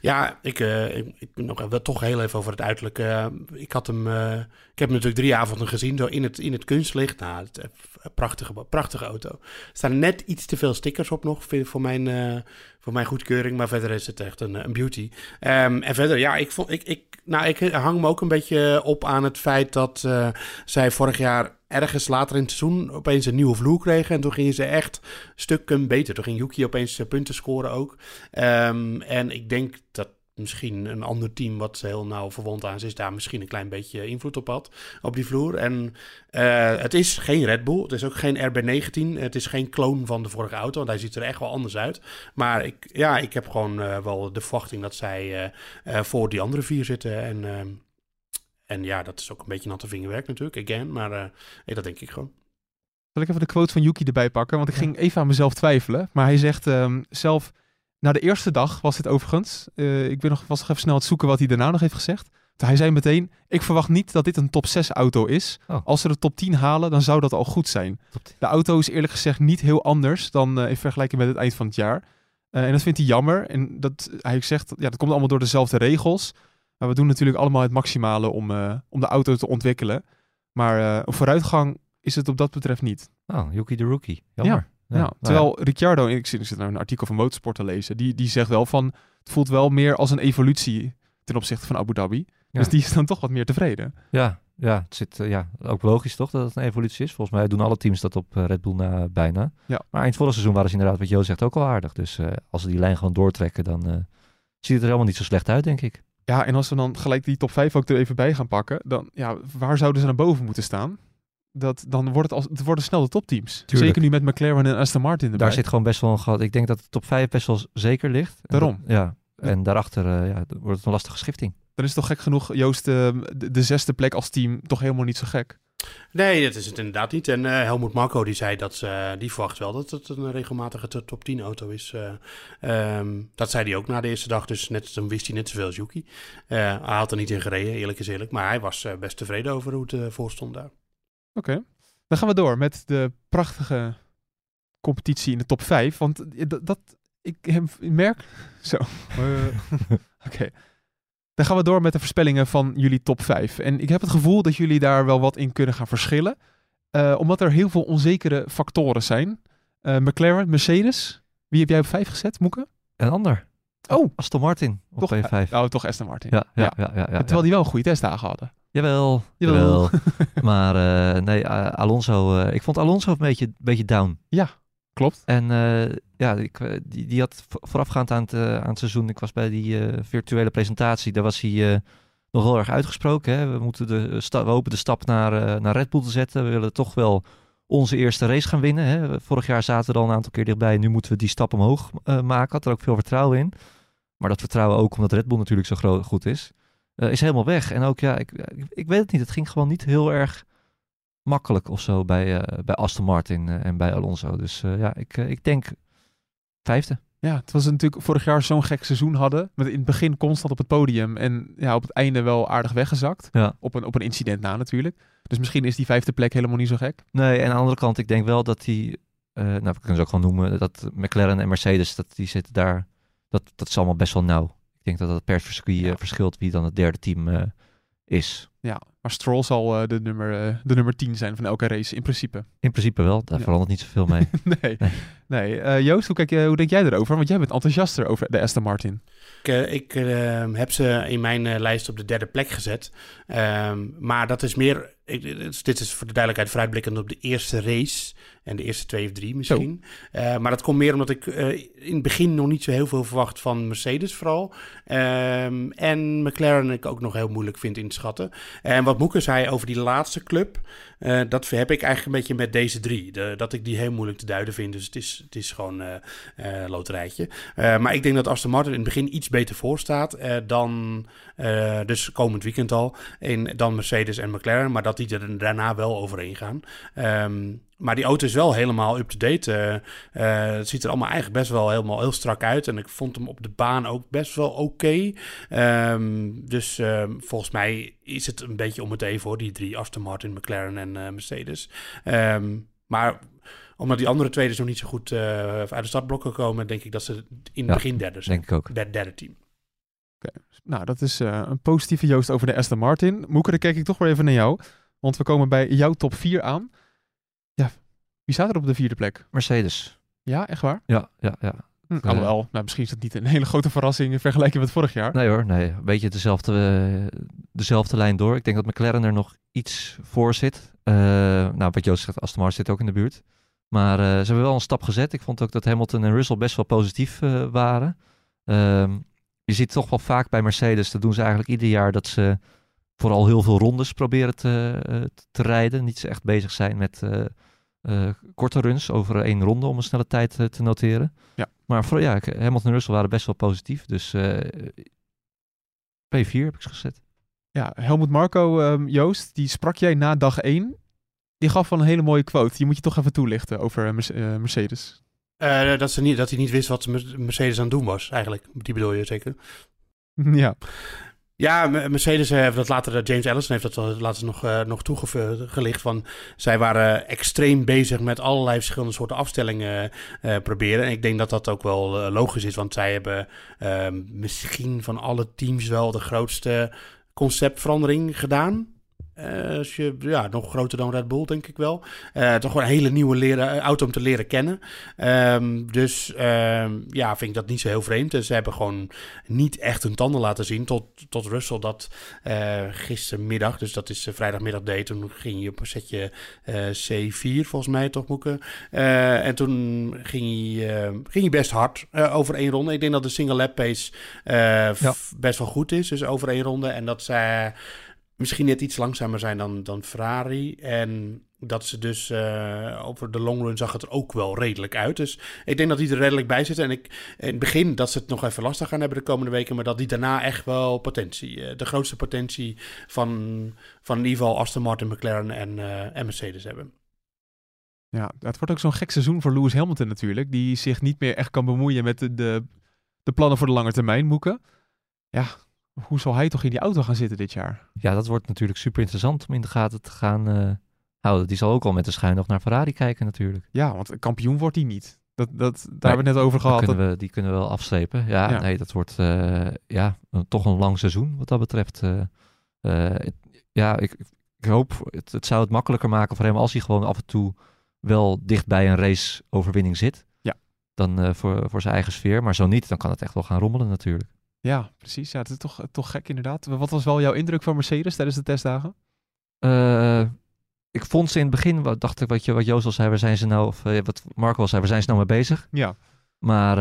Ja, ik, uh, ik, ik nog wel toch heel even over het uiterlijk. Uh, ik had hem, uh, ik heb hem natuurlijk drie avonden gezien, zo in het, in het kunstlicht. Nou, het, prachtige, prachtige auto. Er staan net iets te veel stickers op nog voor mijn, voor mijn goedkeuring, maar verder is het echt een, een beauty. Um, en verder, ja, ik vond, ik, ik, nou, ik hang me ook een beetje op aan het feit dat zij vorig jaar ergens later in het seizoen opeens een nieuwe vloer kregen. En toen gingen ze echt stukken beter. Toen ging Yuki opeens punten scoren ook. Um, en ik denk dat misschien een ander team wat heel nauw verwond aan is, daar misschien een klein beetje invloed op had op die vloer. En uh, het is geen Red Bull, het is ook geen RB19, het is geen kloon van de vorige auto, want hij ziet er echt wel anders uit. Maar ik, ja, ik heb gewoon uh, wel de verwachting dat zij uh, voor die andere vier zitten en... En ja, dat is ook een beetje natte vingerwerk natuurlijk, again. Maar uh, nee, dat denk ik gewoon. Zal ik even de quote van Yuki erbij pakken? Want ik ging even aan mezelf twijfelen. Maar hij zegt um, zelf... Na de eerste dag was dit overigens. eh, ik ben nog, was nog even snel aan het zoeken wat hij daarna nog heeft gezegd. Hij zei meteen, ik verwacht niet dat dit een top 6 auto is. Oh. Als ze de top 10 halen, dan zou dat al goed zijn. Top 10. De auto is eerlijk gezegd niet heel anders dan eh, in vergelijking met het eind van het jaar. Eh, en dat vindt hij jammer. En dat, hij zegt, ja, dat komt allemaal door dezelfde regels. Maar we doen natuurlijk allemaal het maximale om, om de auto te ontwikkelen. Maar een vooruitgang is het op dat betreft niet. Oh, Yuki de Rookie. Jammer. Ja, nou terwijl Ricciardo, ik zit, ik zit naar een artikel van Motorsport te lezen, die, die zegt wel van, het voelt wel meer als een evolutie ten opzichte van Abu Dhabi. Ja. Dus die is dan toch wat meer tevreden. Ja, ja, het zit, eh, ja, ook logisch toch dat het een evolutie is. Volgens mij doen alle teams dat op eh, Red Bull na bijna. Ja. Maar eind vorig seizoen waren ze inderdaad, wat Jo zegt, ook al aardig. Dus eh, als ze die lijn gewoon doortrekken, dan ziet het er helemaal niet zo slecht uit, denk ik. Ja, en als we dan gelijk die top 5 ook er even bij gaan pakken, dan ja, waar zouden ze naar boven moeten staan? Dat, dan wordt het, als, het worden snel de topteams. Tuurlijk. Zeker nu met McLaren en Aston Martin erbij. Daar zit gewoon best wel een gat. Ik denk dat de top 5 best wel zeker ligt. En Daarom. dat- ja. En daarachter eh, ja, wordt het een lastige schifting. Dan is het toch gek genoeg, Joost, eh, de, de zesde plek als team toch helemaal niet zo gek. Nee, dat is het inderdaad niet. En eh, Helmoet Marco die zei dat ze, die verwacht wel dat het een regelmatige to- top 10 auto is. Eh, ehm, dat zei hij ook na de eerste dag, dus net, dan wist hij net zoveel als Yuki. Eh, hij had er niet in gereden, eerlijk is eerlijk. Maar hij was best tevreden over hoe het eh, voor stond daar. Oké. Dan gaan we door met de prachtige competitie in de top 5. Want eh, dat, ik ik merk. Zo. Eh, Oké. Dan gaan we door met de voorspellingen van jullie top 5. En ik heb het gevoel dat jullie daar wel wat in kunnen gaan verschillen. Eh, omdat er heel veel onzekere factoren zijn. McLaren, Mercedes. Wie heb jij op 5 gezet, Moeke? Een ander. Oh. Aston Martin op Toch, P5. Oh, toch Aston Martin. ja, ja, ja. ja, ja, ja, Terwijl die wel een goede testdagen hadden. Jawel, Jawel. maar eh, nee, Alonso, eh, ik vond Alonso een beetje, een beetje down. Klopt. En eh, ja, ik, die, die had vo- voorafgaand aan het, aan het seizoen, ik was bij die virtuele presentatie, daar was hij nog heel erg uitgesproken. Hè? We, moeten de, we hopen de stap naar, naar Red Bull te zetten. We willen toch wel onze eerste race gaan winnen. Hè? Vorig jaar zaten we er al een aantal keer dichtbij. Nu moeten we die stap omhoog maken. Had er ook veel vertrouwen in. Maar dat vertrouwen ook omdat Red Bull natuurlijk zo groot, goed is, eh, is helemaal weg. En ook, ja, ik, ik, weet het niet. Het ging gewoon niet heel erg makkelijk of zo bij, eh, bij Aston Martin eh, en bij Alonso. Dus ja, ik, ik denk vijfde. Ja, het was natuurlijk vorig jaar zo'n gek seizoen hadden. Met in het begin constant op het podium. En ja, op het einde wel aardig weggezakt. Ja. Op, een, op een incident na natuurlijk. Dus misschien is die vijfde plek helemaal niet zo gek. Nee, en aan de andere kant, ik denk wel dat die, nou, we kunnen ze ook gewoon noemen, dat McLaren en Mercedes, dat die zitten daar, dat, dat is allemaal best wel nauw. Ik denk dat dat per circuit Ja. verschilt wie dan het derde team eh, is. Ja, maar Stroll zal eh, de, nummer, eh, de nummer 10 zijn van elke race in principe. In principe wel, daar Ja. verandert niet zoveel mee. nee. Nee. nee. Eh, Joost, hoe, kijk je, hoe denk jij erover? Want jij bent enthousiaster over de Aston Martin. Ik, ik heb ze in mijn eh, lijst op de derde plek gezet. Ehm, maar dat is meer. Ik- dit is- voor de duidelijkheid vooruitblikkend op de eerste race. En de eerste twee of drie misschien. Eh, maar dat komt meer omdat ik eh, in het begin nog niet zo heel veel verwacht van Mercedes vooral. Ehm, en McLaren ik ook nog heel moeilijk vind in te schatten. En wat Moeke zei over die laatste club. eh, dat heb ik eigenlijk een beetje met deze drie. De, dat ik die heel moeilijk te duiden vind. Dus het is, het is gewoon eh loterijtje. Maar ik denk dat Aston Martin in het begin iets beter voor staat dan, dus komend weekend al, in, dan Mercedes en McLaren. Maar dat die er daarna wel overheen gaan. Ehm, maar die auto is wel helemaal up-to-date. Eh, eh, het ziet er allemaal eigenlijk best wel helemaal heel strak uit. En ik vond hem op de baan ook best wel oké. Ehm, dus ehm, volgens mij is het een beetje om het even voor die drie, Aston Martin, McLaren en eh, Mercedes. Ehm, maar omdat die andere twee dus nog niet zo goed eh, uit de startblokken komen, denk ik dat ze in het Ja, begin derde zijn. denk ik ook. Derde, derde team. Nou, dat is eh, een positieve Joost over de Aston Martin. Moeke, dan kijk ik toch weer even naar jou. Want we komen bij jouw top 4 aan. Ja, wie staat er op de vierde plek? Mercedes. Ja, echt waar? Ja, ja, ja. Hm, alhoewel, nou, misschien is dat niet een hele grote verrassing in vergelijking met vorig jaar. Nee hoor, nee. Een beetje dezelfde, eh, dezelfde lijn door. Ik denk dat McLaren er nog iets voor zit. Eh, nou, wat Joost zegt, Aston Martin zit ook in de buurt. Maar eh, ze hebben wel een stap gezet. Ik vond ook dat Hamilton en Russell best wel positief eh, waren. Ehm, je ziet toch wel vaak bij Mercedes, dat doen ze eigenlijk ieder jaar, dat ze vooral heel veel rondes proberen te, eh, te rijden. Niet echt bezig zijn met eh, eh, korte runs over één ronde om een snelle tijd te noteren. Ja. Maar voor, ja, ik- Hamilton en Russell waren best wel positief. Dus eh, P4 heb ik ze gezet. Ja, Helmut Marco, ehm, Joost, die sprak jij na dag 1. Die gaf wel een hele mooie quote. Die moet je toch even toelichten over Merce- Mercedes. Eh, dat, ze niet, dat hij niet wist wat Mer- Mercedes aan het doen was, eigenlijk. Die bedoel je zeker? ja. Ja, Mercedes eh, heeft dat later, eh, James Allison heeft dat later nog, eh nog. Van, zij waren extreem bezig met allerlei verschillende soorten afstellingen proberen. En ik denk dat dat ook wel logisch is, want zij hebben eh, misschien van alle teams wel de grootste conceptverandering gedaan. Eh, als je, ja, nog groter dan Red Bull, denk ik wel. Eh, toch gewoon een hele nieuwe leren, auto om te leren kennen. Ehm, dus ehm, ja, vind ik dat niet zo heel vreemd. Ze hebben gewoon niet echt hun tanden laten zien. Tot, tot Russell dat eh, gistermiddag, dus dat is eh, vrijdagmiddag deed. Toen ging je op een setje eh, C4, volgens mij toch, Moeke. Eh, en toen ging hij, eh, ging hij best hard eh, over één ronde. Ik denk dat de single lap pace eh, best wel goed is, dus over één ronde. En dat zij misschien net iets langzamer zijn dan, dan Ferrari. En dat ze dus eh, over de long run zag het ook wel redelijk uit. Dus ik denk dat die er redelijk bij zitten. En ik, in het begin dat ze het nog even lastig gaan hebben de komende weken. Maar dat die daarna echt wel potentie, eh, de grootste potentie van, van in ieder geval Aston Martin, McLaren en, eh, en Mercedes hebben. Ja, het wordt ook zo'n gek seizoen voor Lewis Hamilton natuurlijk. Die zich niet meer echt kan bemoeien met de, de, de plannen voor de lange termijn, Moeken. Ja, hoe zal hij toch in die auto gaan zitten dit jaar? Ja, dat wordt natuurlijk super interessant om in de gaten te gaan eh, houden. Die zal ook al met de schuin nog naar Ferrari kijken natuurlijk. Ja, want kampioen wordt hij niet. Dat, dat, daar hebben we het net over gehad. kunnen we, die kunnen we wel afstrepen. Ja, Ja. nee, dat wordt eh, ja, een- toch een lang seizoen wat dat betreft. Eh, het- ja, ik, ik hoop, het, het zou het makkelijker maken voor hem als hij gewoon af en toe wel dicht bij een raceoverwinning zit. Ja. Dan voor, voor zijn eigen sfeer. Maar zo niet, dan kan het echt wel gaan rommelen natuurlijk. Ja, precies. Ja, het is toch, toch gek inderdaad. Wat was wel jouw indruk van Mercedes tijdens de testdagen? Eh, ik vond ze in het begin, wat dacht ik, wat, je, wat Joost al zei, waar zijn ze nou, of eh, wat Marco al zei, waar zijn ze nou mee bezig? Ja, Maar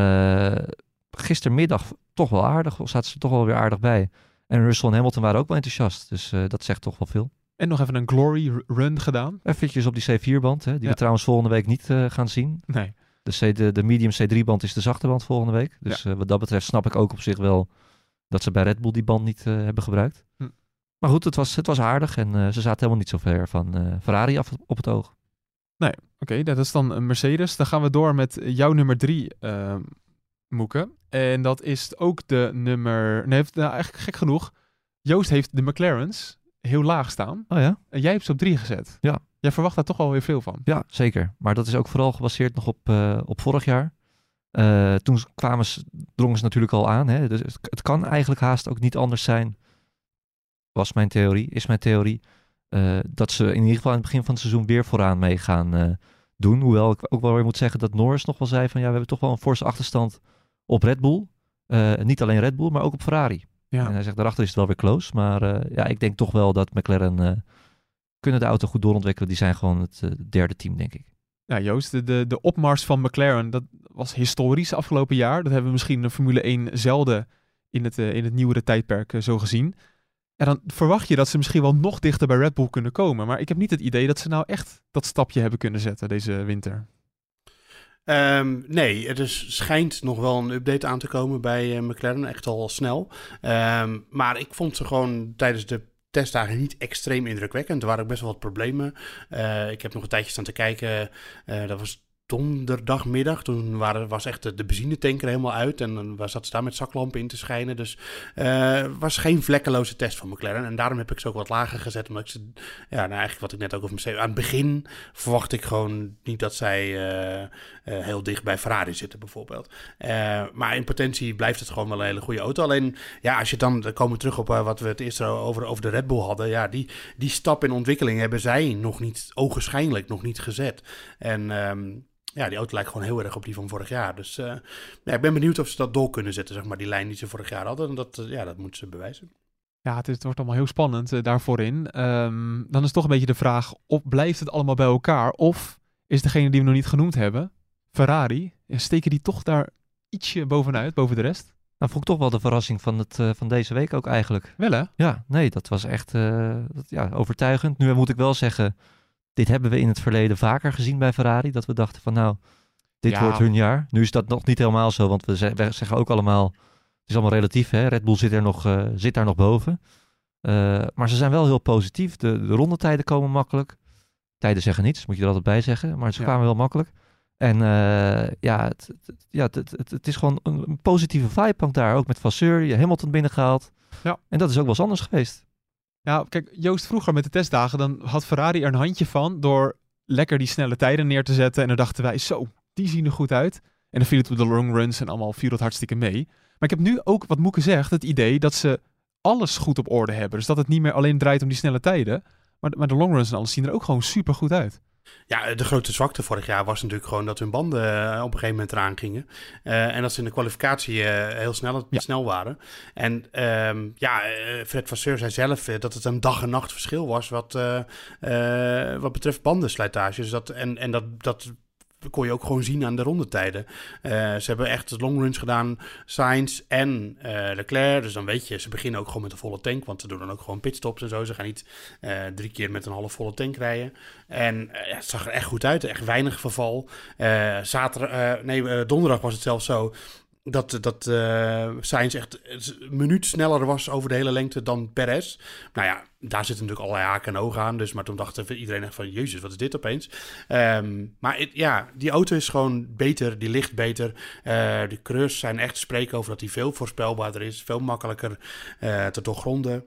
eh, gistermiddag toch wel aardig, zaten ze toch wel weer aardig bij. En Russell en Hamilton waren ook wel enthousiast, dus dat zegt toch wel veel. en nog even een glory run gedaan. Eventjes op die C4-band, hè, die Ja. we trouwens volgende week niet gaan zien. Nee. De, C, de, de medium C3-band is de zachte band volgende week. Dus eh, wat dat betreft snap ik ook op zich wel dat ze bij Red Bull die band niet eh, hebben gebruikt. Hm. Maar goed, het was, het was aardig en eh, ze zaten helemaal niet zo ver van Ferrari af op het oog. Oké, dat is dan een Mercedes. Dan gaan we door met jouw nummer drie, eh Moeke. En dat is ook de nummer... Nee, nou, eigenlijk gek genoeg. Joost heeft de McLaren's heel laag staan. Oh ja? En jij hebt ze op drie gezet. Ja. Jij verwacht daar toch wel weer veel van. Ja, zeker. Maar dat is ook vooral gebaseerd nog op, eh, op vorig jaar. Eh, toen kwamen ze, drongen ze natuurlijk al aan. Hè? Dus het, het kan eigenlijk haast ook niet anders zijn. Was mijn theorie, is mijn theorie. eh, dat ze in ieder geval aan het begin van het seizoen weer vooraan mee gaan doen. Hoewel ik ook wel weer moet zeggen dat Norris nog wel zei van ja, we hebben toch wel een forse achterstand op Red Bull. Niet alleen Red Bull, maar ook op Ferrari. Ja. En hij zegt daarachter is het wel weer close. Maar ja, ik denk toch wel dat McLaren kunnen de auto goed doorontwikkelen. Die zijn gewoon het eh, derde team, denk ik. Ja, Joost, de, de, de opmars van McLaren, dat was historisch afgelopen jaar. Dat hebben we misschien in Formule 1 zelden in het, eh, in het nieuwere tijdperk eh, zo gezien. En dan verwacht je dat ze misschien wel nog dichter bij Red Bull kunnen komen. Maar ik heb niet het idee dat ze nou echt dat stapje hebben kunnen zetten deze winter. Ehm, nee, er is, schijnt nog wel een update aan te komen bij eh, McLaren, echt al snel. Ehm, maar ik vond ze gewoon tijdens de testdagen niet extreem indrukwekkend. Er waren ook best wel wat problemen. Eh, ik heb nog een tijdje staan te kijken. Eh, dat was donderdagmiddag. Toen waren, was echt de, de benzinetanker helemaal uit. En dan zat ze daar met zaklampen in te schijnen. Dus eh was geen vlekkeloze test van McLaren. En daarom heb ik ze ook wat lager gezet. Omdat ik ze, ja, nou eigenlijk wat ik net ook over Mercedes... Aan het begin verwacht ik gewoon niet dat zij eh, eh, heel dicht bij Ferrari zitten bijvoorbeeld. Maar in potentie blijft het gewoon wel een hele goede auto. Alleen, ja, als je dan... Dan komen terug op wat we het eerst over, over de Red Bull hadden. Ja, die, die stap in ontwikkeling hebben zij nog niet... ogenschijnlijk nog niet gezet. En... ehm, ja, die auto lijkt gewoon heel erg op die van vorig jaar. Dus eh, ja, ik ben benieuwd of ze dat door kunnen zetten, zeg maar, die lijn die ze vorig jaar hadden. En dat, eh, ja, dat moeten ze bewijzen. Ja, het, is- het wordt allemaal heel spannend eh, daarvoor in. Ehm, dan is toch een beetje de vraag, of blijft het allemaal bij elkaar? Of is degene die we nog niet genoemd hebben, Ferrari, steken die toch daar ietsje bovenuit, boven de rest? Nou, vond ik toch wel de verrassing van, het, eh, van deze week ook eigenlijk. Wel hè? Ja, nee, dat was echt eh, dat, ja, overtuigend. Nu moet ik wel zeggen, dit hebben we in het verleden vaker gezien bij Ferrari. Dat we dachten van nou, dit Ja. wordt hun jaar. Nu is dat nog niet helemaal zo, want we, ze- we zeggen ook allemaal, het is allemaal relatief. Hè? Red Bull zit, er nog, eh, zit daar nog boven. Eh, maar ze zijn wel heel positief. De, de rondetijden komen makkelijk. Tijden zeggen niets, moet je er altijd bij zeggen. Maar ze Ja. kwamen wel makkelijk. En eh, ja, het, het- ja het, het, het is gewoon een, een positieve vibe hangt daar. Ook met Vasseur, je Hamilton binnengehaald. Ja. En dat is ook wel eens anders geweest. Ja, kijk, Joost, vroeger met de testdagen, dan had Ferrari er een handje van door lekker die snelle tijden neer te zetten. En dan dachten wij, zo, die zien er goed uit. En dan viel het op de long runs en allemaal viel het hartstikke mee. Maar ik heb nu ook, wat Moeke zegt, het idee dat ze alles goed op orde hebben. Dus dat het niet meer alleen draait om die snelle tijden. Maar, maar de long runs en alles zien er ook gewoon super goed uit. Ja, de grote zwakte vorig jaar was natuurlijk gewoon dat hun banden eh, op een gegeven moment eraan gingen. Eh, en dat ze in de kwalificatie eh, heel snel, Ja. snel waren. En ehm, ja, Fred Vasseur zei zelf dat het een dag en nacht verschil was wat, wat betreft bandenslijtage. Dus dat, en en dat, dat kon je ook gewoon zien aan de rondetijden. Eh, ze hebben echt longruns gedaan, Sainz en eh, Leclerc. Dus dan weet je, ze beginnen ook gewoon met een volle tank. Want ze doen dan ook gewoon pitstops en zo. Ze gaan niet eh, drie keer met een half volle tank rijden. En het zag er echt goed uit. Echt weinig verval. Zaterdag, nee, donderdag was het zelfs zo dat, dat eh Sainz echt een minuut sneller was over de hele lengte dan Perez. Nou ja, daar zitten natuurlijk allerlei haken en ogen aan. Dus, maar toen dacht iedereen echt van, jezus, wat is dit opeens? Ehm, maar ja, die auto is gewoon beter, die ligt beter. Eh, de coureurs zijn echt spreken over dat die veel voorspelbaarder is. Veel makkelijker eh, te doorgronden.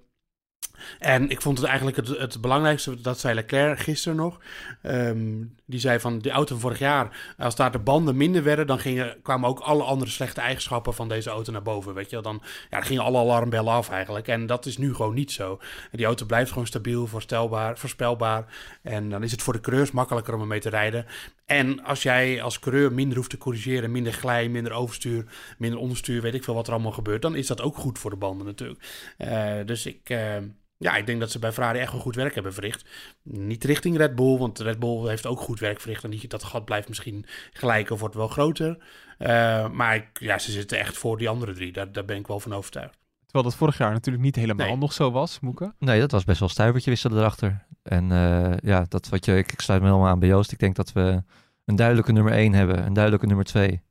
En ik vond het eigenlijk het, het belangrijkste, dat zei Leclerc gisteren nog. Ehm, die zei van de auto van vorig jaar, als daar de banden minder werden, dan gingen, kwamen ook alle andere slechte eigenschappen van deze auto naar boven. Weet je, dan, ja, gingen alle alarmbellen af eigenlijk. En dat is nu gewoon niet zo. Die auto blijft gewoon stabiel, voorstelbaar, voorspelbaar. En dan is het voor de coureurs makkelijker om ermee te rijden. En als jij als coureur minder hoeft te corrigeren, minder glij, minder overstuur, minder onderstuur, weet ik veel wat er allemaal gebeurt, dan is dat ook goed voor de banden natuurlijk. Eh, dus ik, eh, ja, ik denk dat ze bij Ferrari echt wel goed werk hebben verricht. Niet richting Red Bull, want Red Bull heeft ook goed werk verricht. En die, dat gat blijft misschien gelijk of wordt wel groter. Eh, maar ik, ja, ze zitten echt voor die andere drie. Daar, daar ben ik wel van overtuigd. Terwijl dat vorig jaar natuurlijk niet helemaal Nee. nog zo was, Moeke. Nee, dat was best wel stuivertje wisselen erachter. En eh, ja, dat wat je, ik, ik sluit me helemaal aan bij Joost. Ik denk dat we een duidelijke nummer 1 hebben, een duidelijke nummer 2.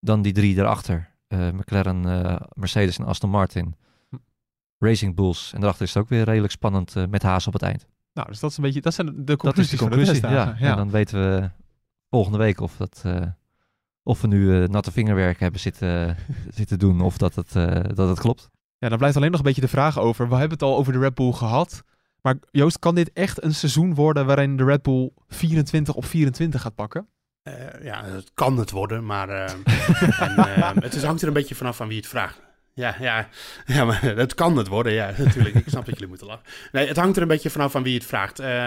Dan die drie erachter. Eh, McLaren, eh, Mercedes en Aston Martin. Racing Bulls. En daarachter is het ook weer redelijk spannend eh, met Haas op het eind. Nou, dus dat is een beetje, dat zijn de Dat is conclusies de van conclusie, de ja. En dan weten we volgende week of, dat, eh, of we nu eh, natte vingerwerk hebben zitten, zitten doen of dat het, eh, dat het klopt. Ja, dan blijft alleen nog een beetje de vraag over. We hebben het al over de Red Bull gehad. Maar Joost, kan dit echt een seizoen worden waarin de Red Bull 24 op 24 gaat pakken? Eh, ja, het kan het worden, maar eh, en, eh, het is, hangt er een beetje vanaf van wie het vraagt. Ja, ja, ja, maar het kan het worden, ja, natuurlijk. Ik snap dat jullie moeten lachen. Nee, het hangt er een beetje vanaf van wie het vraagt. Eh,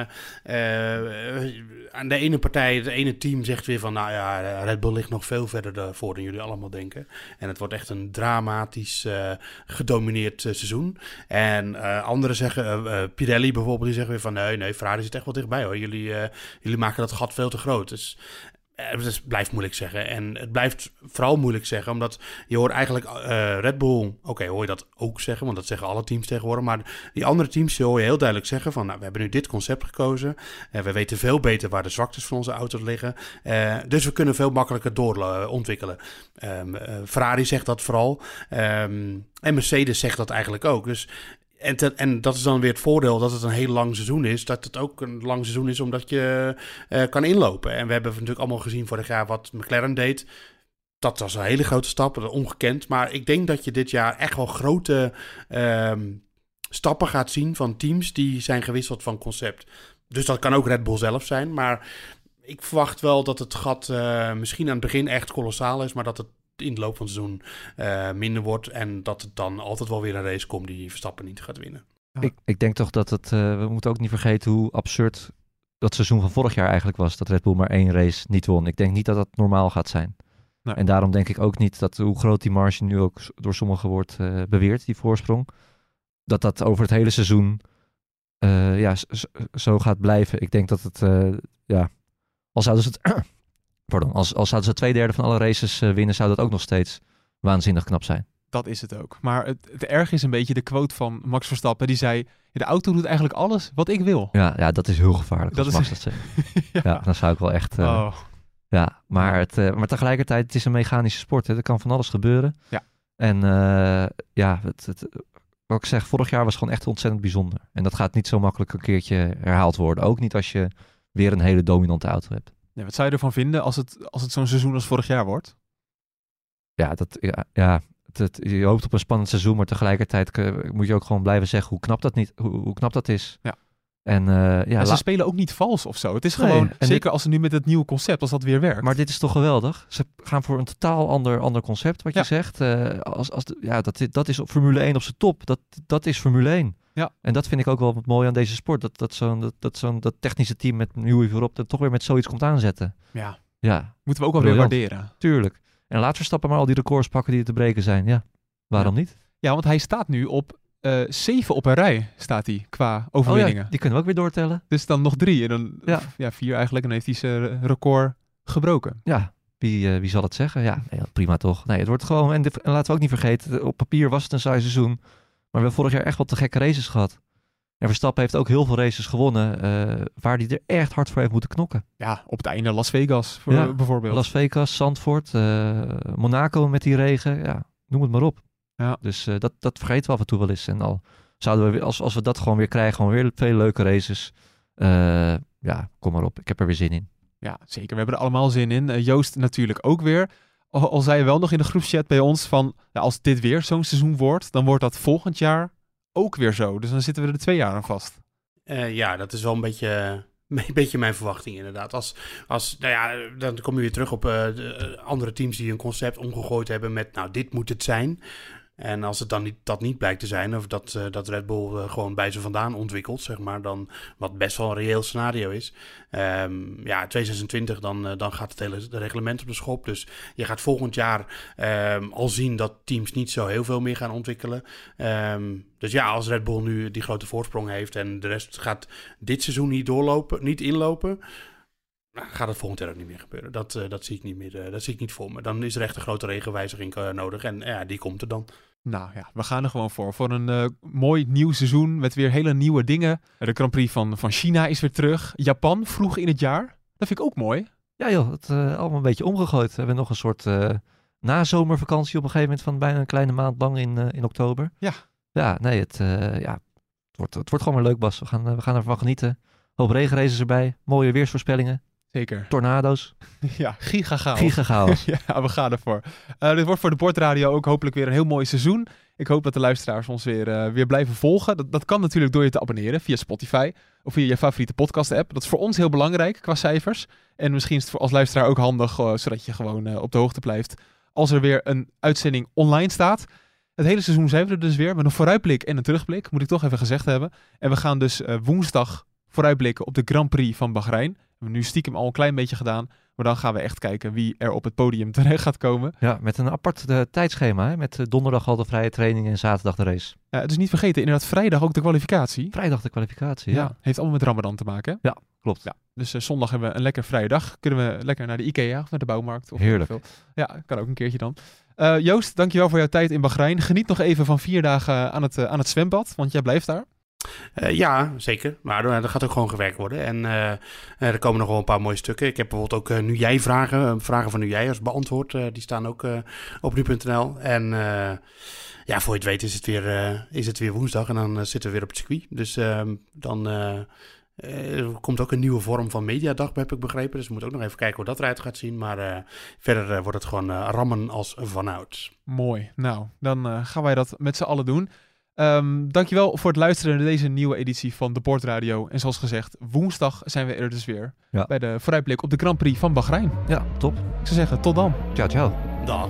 aan de ene partij, het ene team zegt weer van... nou ja, Red Bull ligt nog veel verder voor dan jullie allemaal denken. En het wordt echt een dramatisch eh, gedomineerd seizoen. En anderen zeggen, Pirelli bijvoorbeeld, die zeggen weer van... nee, nee, Ferrari zit echt wel dichtbij hoor. Jullie, jullie maken dat gat veel te groot. Dus het is- blijft moeilijk zeggen. En het blijft vooral moeilijk zeggen, omdat je hoort eigenlijk eh, Red Bull, oké, hoor je dat ook zeggen, want dat zeggen alle teams tegenwoordig. Maar die andere teams hoor je heel duidelijk zeggen van, nou, we hebben nu dit concept gekozen. en we weten veel beter waar de zwaktes van onze auto's liggen. Eh, dus we kunnen veel makkelijker doorontwikkelen. Ehm eh, Ferrari zegt dat vooral. Ehm, en Mercedes zegt dat eigenlijk ook. Dus en, en dat is dan weer het voordeel dat het een heel lang seizoen is. Dat het ook een lang seizoen is omdat je eh, kan inlopen. En we hebben natuurlijk allemaal gezien vorig jaar wat McLaren deed. Dat was een hele grote stap, ongekend. Maar ik denk dat je dit jaar echt wel grote ehm, stappen gaat zien van teams die zijn gewisseld van concept. Dus dat kan ook Red Bull zelf zijn. Maar ik verwacht wel dat het gat eh, misschien aan het begin echt kolossaal is. Maar dat het in de loop van het seizoen eh, minder wordt. En dat het dan altijd wel weer een race komt die Verstappen niet gaat winnen. Ja. Ik, ik denk toch dat het, eh, we moeten ook niet vergeten hoe absurd dat seizoen van vorig jaar eigenlijk was. Dat Red Bull maar één race niet won. Ik denk niet dat dat normaal gaat zijn. Nee. En daarom denk ik ook niet dat hoe groot die marge nu ook door sommigen wordt eh, beweerd, die voorsprong. Dat dat over het hele seizoen eh, ja, zo gaat blijven. Ik denk dat het, eh, ja, al zouden ze het, pardon, als, als zouden ze twee derde van alle races eh, winnen, zou dat ook nog steeds waanzinnig knap zijn. Dat is het ook. Maar het, het erg is een beetje de quote van Max Verstappen. Die zei, de auto doet eigenlijk alles wat ik wil. Ja, ja dat is heel gevaarlijk. Dat als is- Max dat zegt. ja. dan zou ik wel echt... eh, Oh, Ja, maar, het, eh, maar tegelijkertijd, het is een mechanische sport. Hè. Er kan van alles gebeuren. Ja. En ja, het, het, wat ik zeg, vorig jaar was gewoon echt ontzettend bijzonder. En dat gaat niet zo makkelijk een keertje herhaald worden. Ook niet als je weer een hele dominante auto hebt. Nee, wat zou je ervan vinden als het, als het zo'n seizoen als vorig jaar wordt? Ja, dat, ja, ja het, het- je hoopt op een spannend seizoen, maar tegelijkertijd kun- moet je ook gewoon blijven zeggen hoe knap dat, niet, hoe, hoe knap dat is. Ja. En, eh, ja, en ze spelen ook niet vals of zo. Het is Nee, gewoon, zeker dit- als ze nu met het nieuwe concept, als dat weer werkt. maar dit is toch geweldig? Ze gaan voor een totaal ander, ander concept, wat Ja. je zegt. Eh, als, als ja, dat, dat is op Formule 1 op zijn top. Dat, dat is Formule 1. Ja. En dat vind ik ook wel wat mooi aan deze sport. Dat, dat zo'n dat, dat, zo'n dat technische team met Newey voorop er toch weer met zoiets komt aanzetten. ja, Ja, moeten we ook wel weer waarderen. tuurlijk. En laat Verstappen maar al die records pakken die er te breken zijn. Ja, waarom niet? Ja, want hij staat nu op eh, zeven op een rij, staat hij, qua Oh ja, overwinningen. die kunnen we ook weer doortellen. Dus dan nog drie. En dan Ja. ja. vier eigenlijk. En dan heeft hij zijn record gebroken. Ja, wie, eh, wie zal het zeggen? Ja, nee, prima toch. Nee, het wordt gewoon, en, dit- en laten we ook niet vergeten, op papier was het een saai seizoen. Maar we hebben vorig jaar echt wat te gekke races gehad. En Verstappen heeft ook heel veel races gewonnen, eh, waar hij er echt hard voor heeft moeten knokken. Ja, op het einde Las Vegas voor, Ja, bijvoorbeeld. Las Vegas, Zandvoort, eh, Monaco met die regen, ja, noem het maar op. Ja. Dus eh, dat, dat vergeten we af en toe wel eens. En al zouden we, als, als we dat gewoon weer krijgen, gewoon weer veel leuke races. ja, kom maar op. Ik heb er weer zin in. Ja, zeker. We hebben er allemaal zin in. Joost natuurlijk ook weer. Al, zei je wel nog in de groepschat bij ons van... Ja, als dit weer zo'n seizoen wordt, dan wordt dat volgend jaar ook weer zo. Dus dan zitten we er twee jaar aan vast. Eh, ja, dat is wel een beetje, een beetje mijn verwachting inderdaad. Als, als, nou ja, dan kom je weer terug op eh, eh, andere teams die een concept omgegooid hebben met, nou, dit moet het zijn. En als het dan niet, dat niet blijkt te zijn, of dat, eh, dat Red Bull eh, gewoon bij ze vandaan ontwikkelt, zeg maar, dan wat best wel een reëel scenario is. Ehm, ja, 2026, dan, eh, dan gaat het hele reglement op de schop. Dus je gaat volgend jaar ehm, al zien dat teams niet zo heel veel meer gaan ontwikkelen. Ehm, dus ja, als Red Bull nu die grote voorsprong heeft en de rest gaat dit seizoen niet doorlopen, niet inlopen, nou, gaat het volgend jaar ook niet meer gebeuren. Dat, eh, dat, zie ik niet meer, eh, dat zie ik niet voor me. Dan is er echt een grote regelwijziging eh, nodig en ja, die komt er dan. Nou ja, we gaan er gewoon voor. Voor een eh, mooi nieuw seizoen met weer hele nieuwe dingen. De Grand Prix van, van China is weer terug. Japan vroeg in het jaar. Dat vind ik ook mooi. Ja joh, het uh, allemaal een beetje omgegooid. We hebben nog een soort uh, nazomervakantie op een gegeven moment van bijna een kleine maand lang in, uh, in oktober. Ja. Ja, nee, het, uh, ja, het, wordt, het wordt gewoon weer leuk Bas. We gaan, we gaan ervan genieten. Hoop regenraces erbij, mooie weersvoorspellingen. Zeker. Tornado's. Ja, gigagaal. Gigagaal. ja, we gaan ervoor. Uh, dit wordt voor de Bordradio ook hopelijk weer een heel mooi seizoen. Ik hoop dat de luisteraars ons weer, uh, weer blijven volgen. Dat, dat kan natuurlijk door je te abonneren via Spotify of via je favoriete podcast app. Dat is voor ons heel belangrijk qua cijfers. En misschien is het voor als luisteraar ook handig, uh, zodat je gewoon op de hoogte blijft als er weer een uitzending online staat. Het hele seizoen zijn we er dus weer met een vooruitblik en een terugblik, moet ik toch even gezegd hebben. En we gaan dus woensdag vooruitblikken op de Grand Prix van Bahrein. We hebben nu stiekem al een klein beetje gedaan. Maar dan gaan we echt kijken wie er op het podium terecht gaat komen. Ja, met een apart uh, tijdschema. Hè? Met uh, donderdag al de vrije training en zaterdag de race. Ja, het is niet vergeten, inderdaad vrijdag ook de kwalificatie. Vrijdag de kwalificatie, ja. ja heeft allemaal met Ramadan te maken. Hè? Ja, klopt. Ja, dus uh, zondag hebben we een lekker vrije dag. Kunnen we lekker naar de IKEA of naar de bouwmarkt. Of Heerlijk. Veel. Ja, kan ook een keertje dan. Joost, dankjewel voor jouw tijd in Bahrein. Geniet nog even van vier dagen aan het, aan het zwembad, want jij blijft daar. Uh, ja, zeker. Maar er gaat ook gewoon gewerkt worden. En uh, er komen nog wel een paar mooie stukken. Ik heb bijvoorbeeld ook Nu Jij vragen. vragen van Nu Jij als beantwoord. die staan ook op nu.nl. En ja, voor je het weet is het weer, is het weer woensdag. En dan zitten we weer op het circuit. Dus ehm, dan komt ook een nieuwe vorm van mediadag, heb ik begrepen. Dus we moeten ook nog even kijken hoe dat eruit gaat zien. Maar verder wordt het gewoon rammen als vanouds. Mooi. Nou, dan gaan wij dat met z'n allen doen. Um, dankjewel voor het luisteren naar deze nieuwe editie van de Bordradio. En zoals gezegd, woensdag zijn we er dus weer. Ja. Bij de vooruitblik op de Grand Prix van Bahrein. Ja, top. Ik zou zeggen, tot dan. Ciao, ciao. Dag.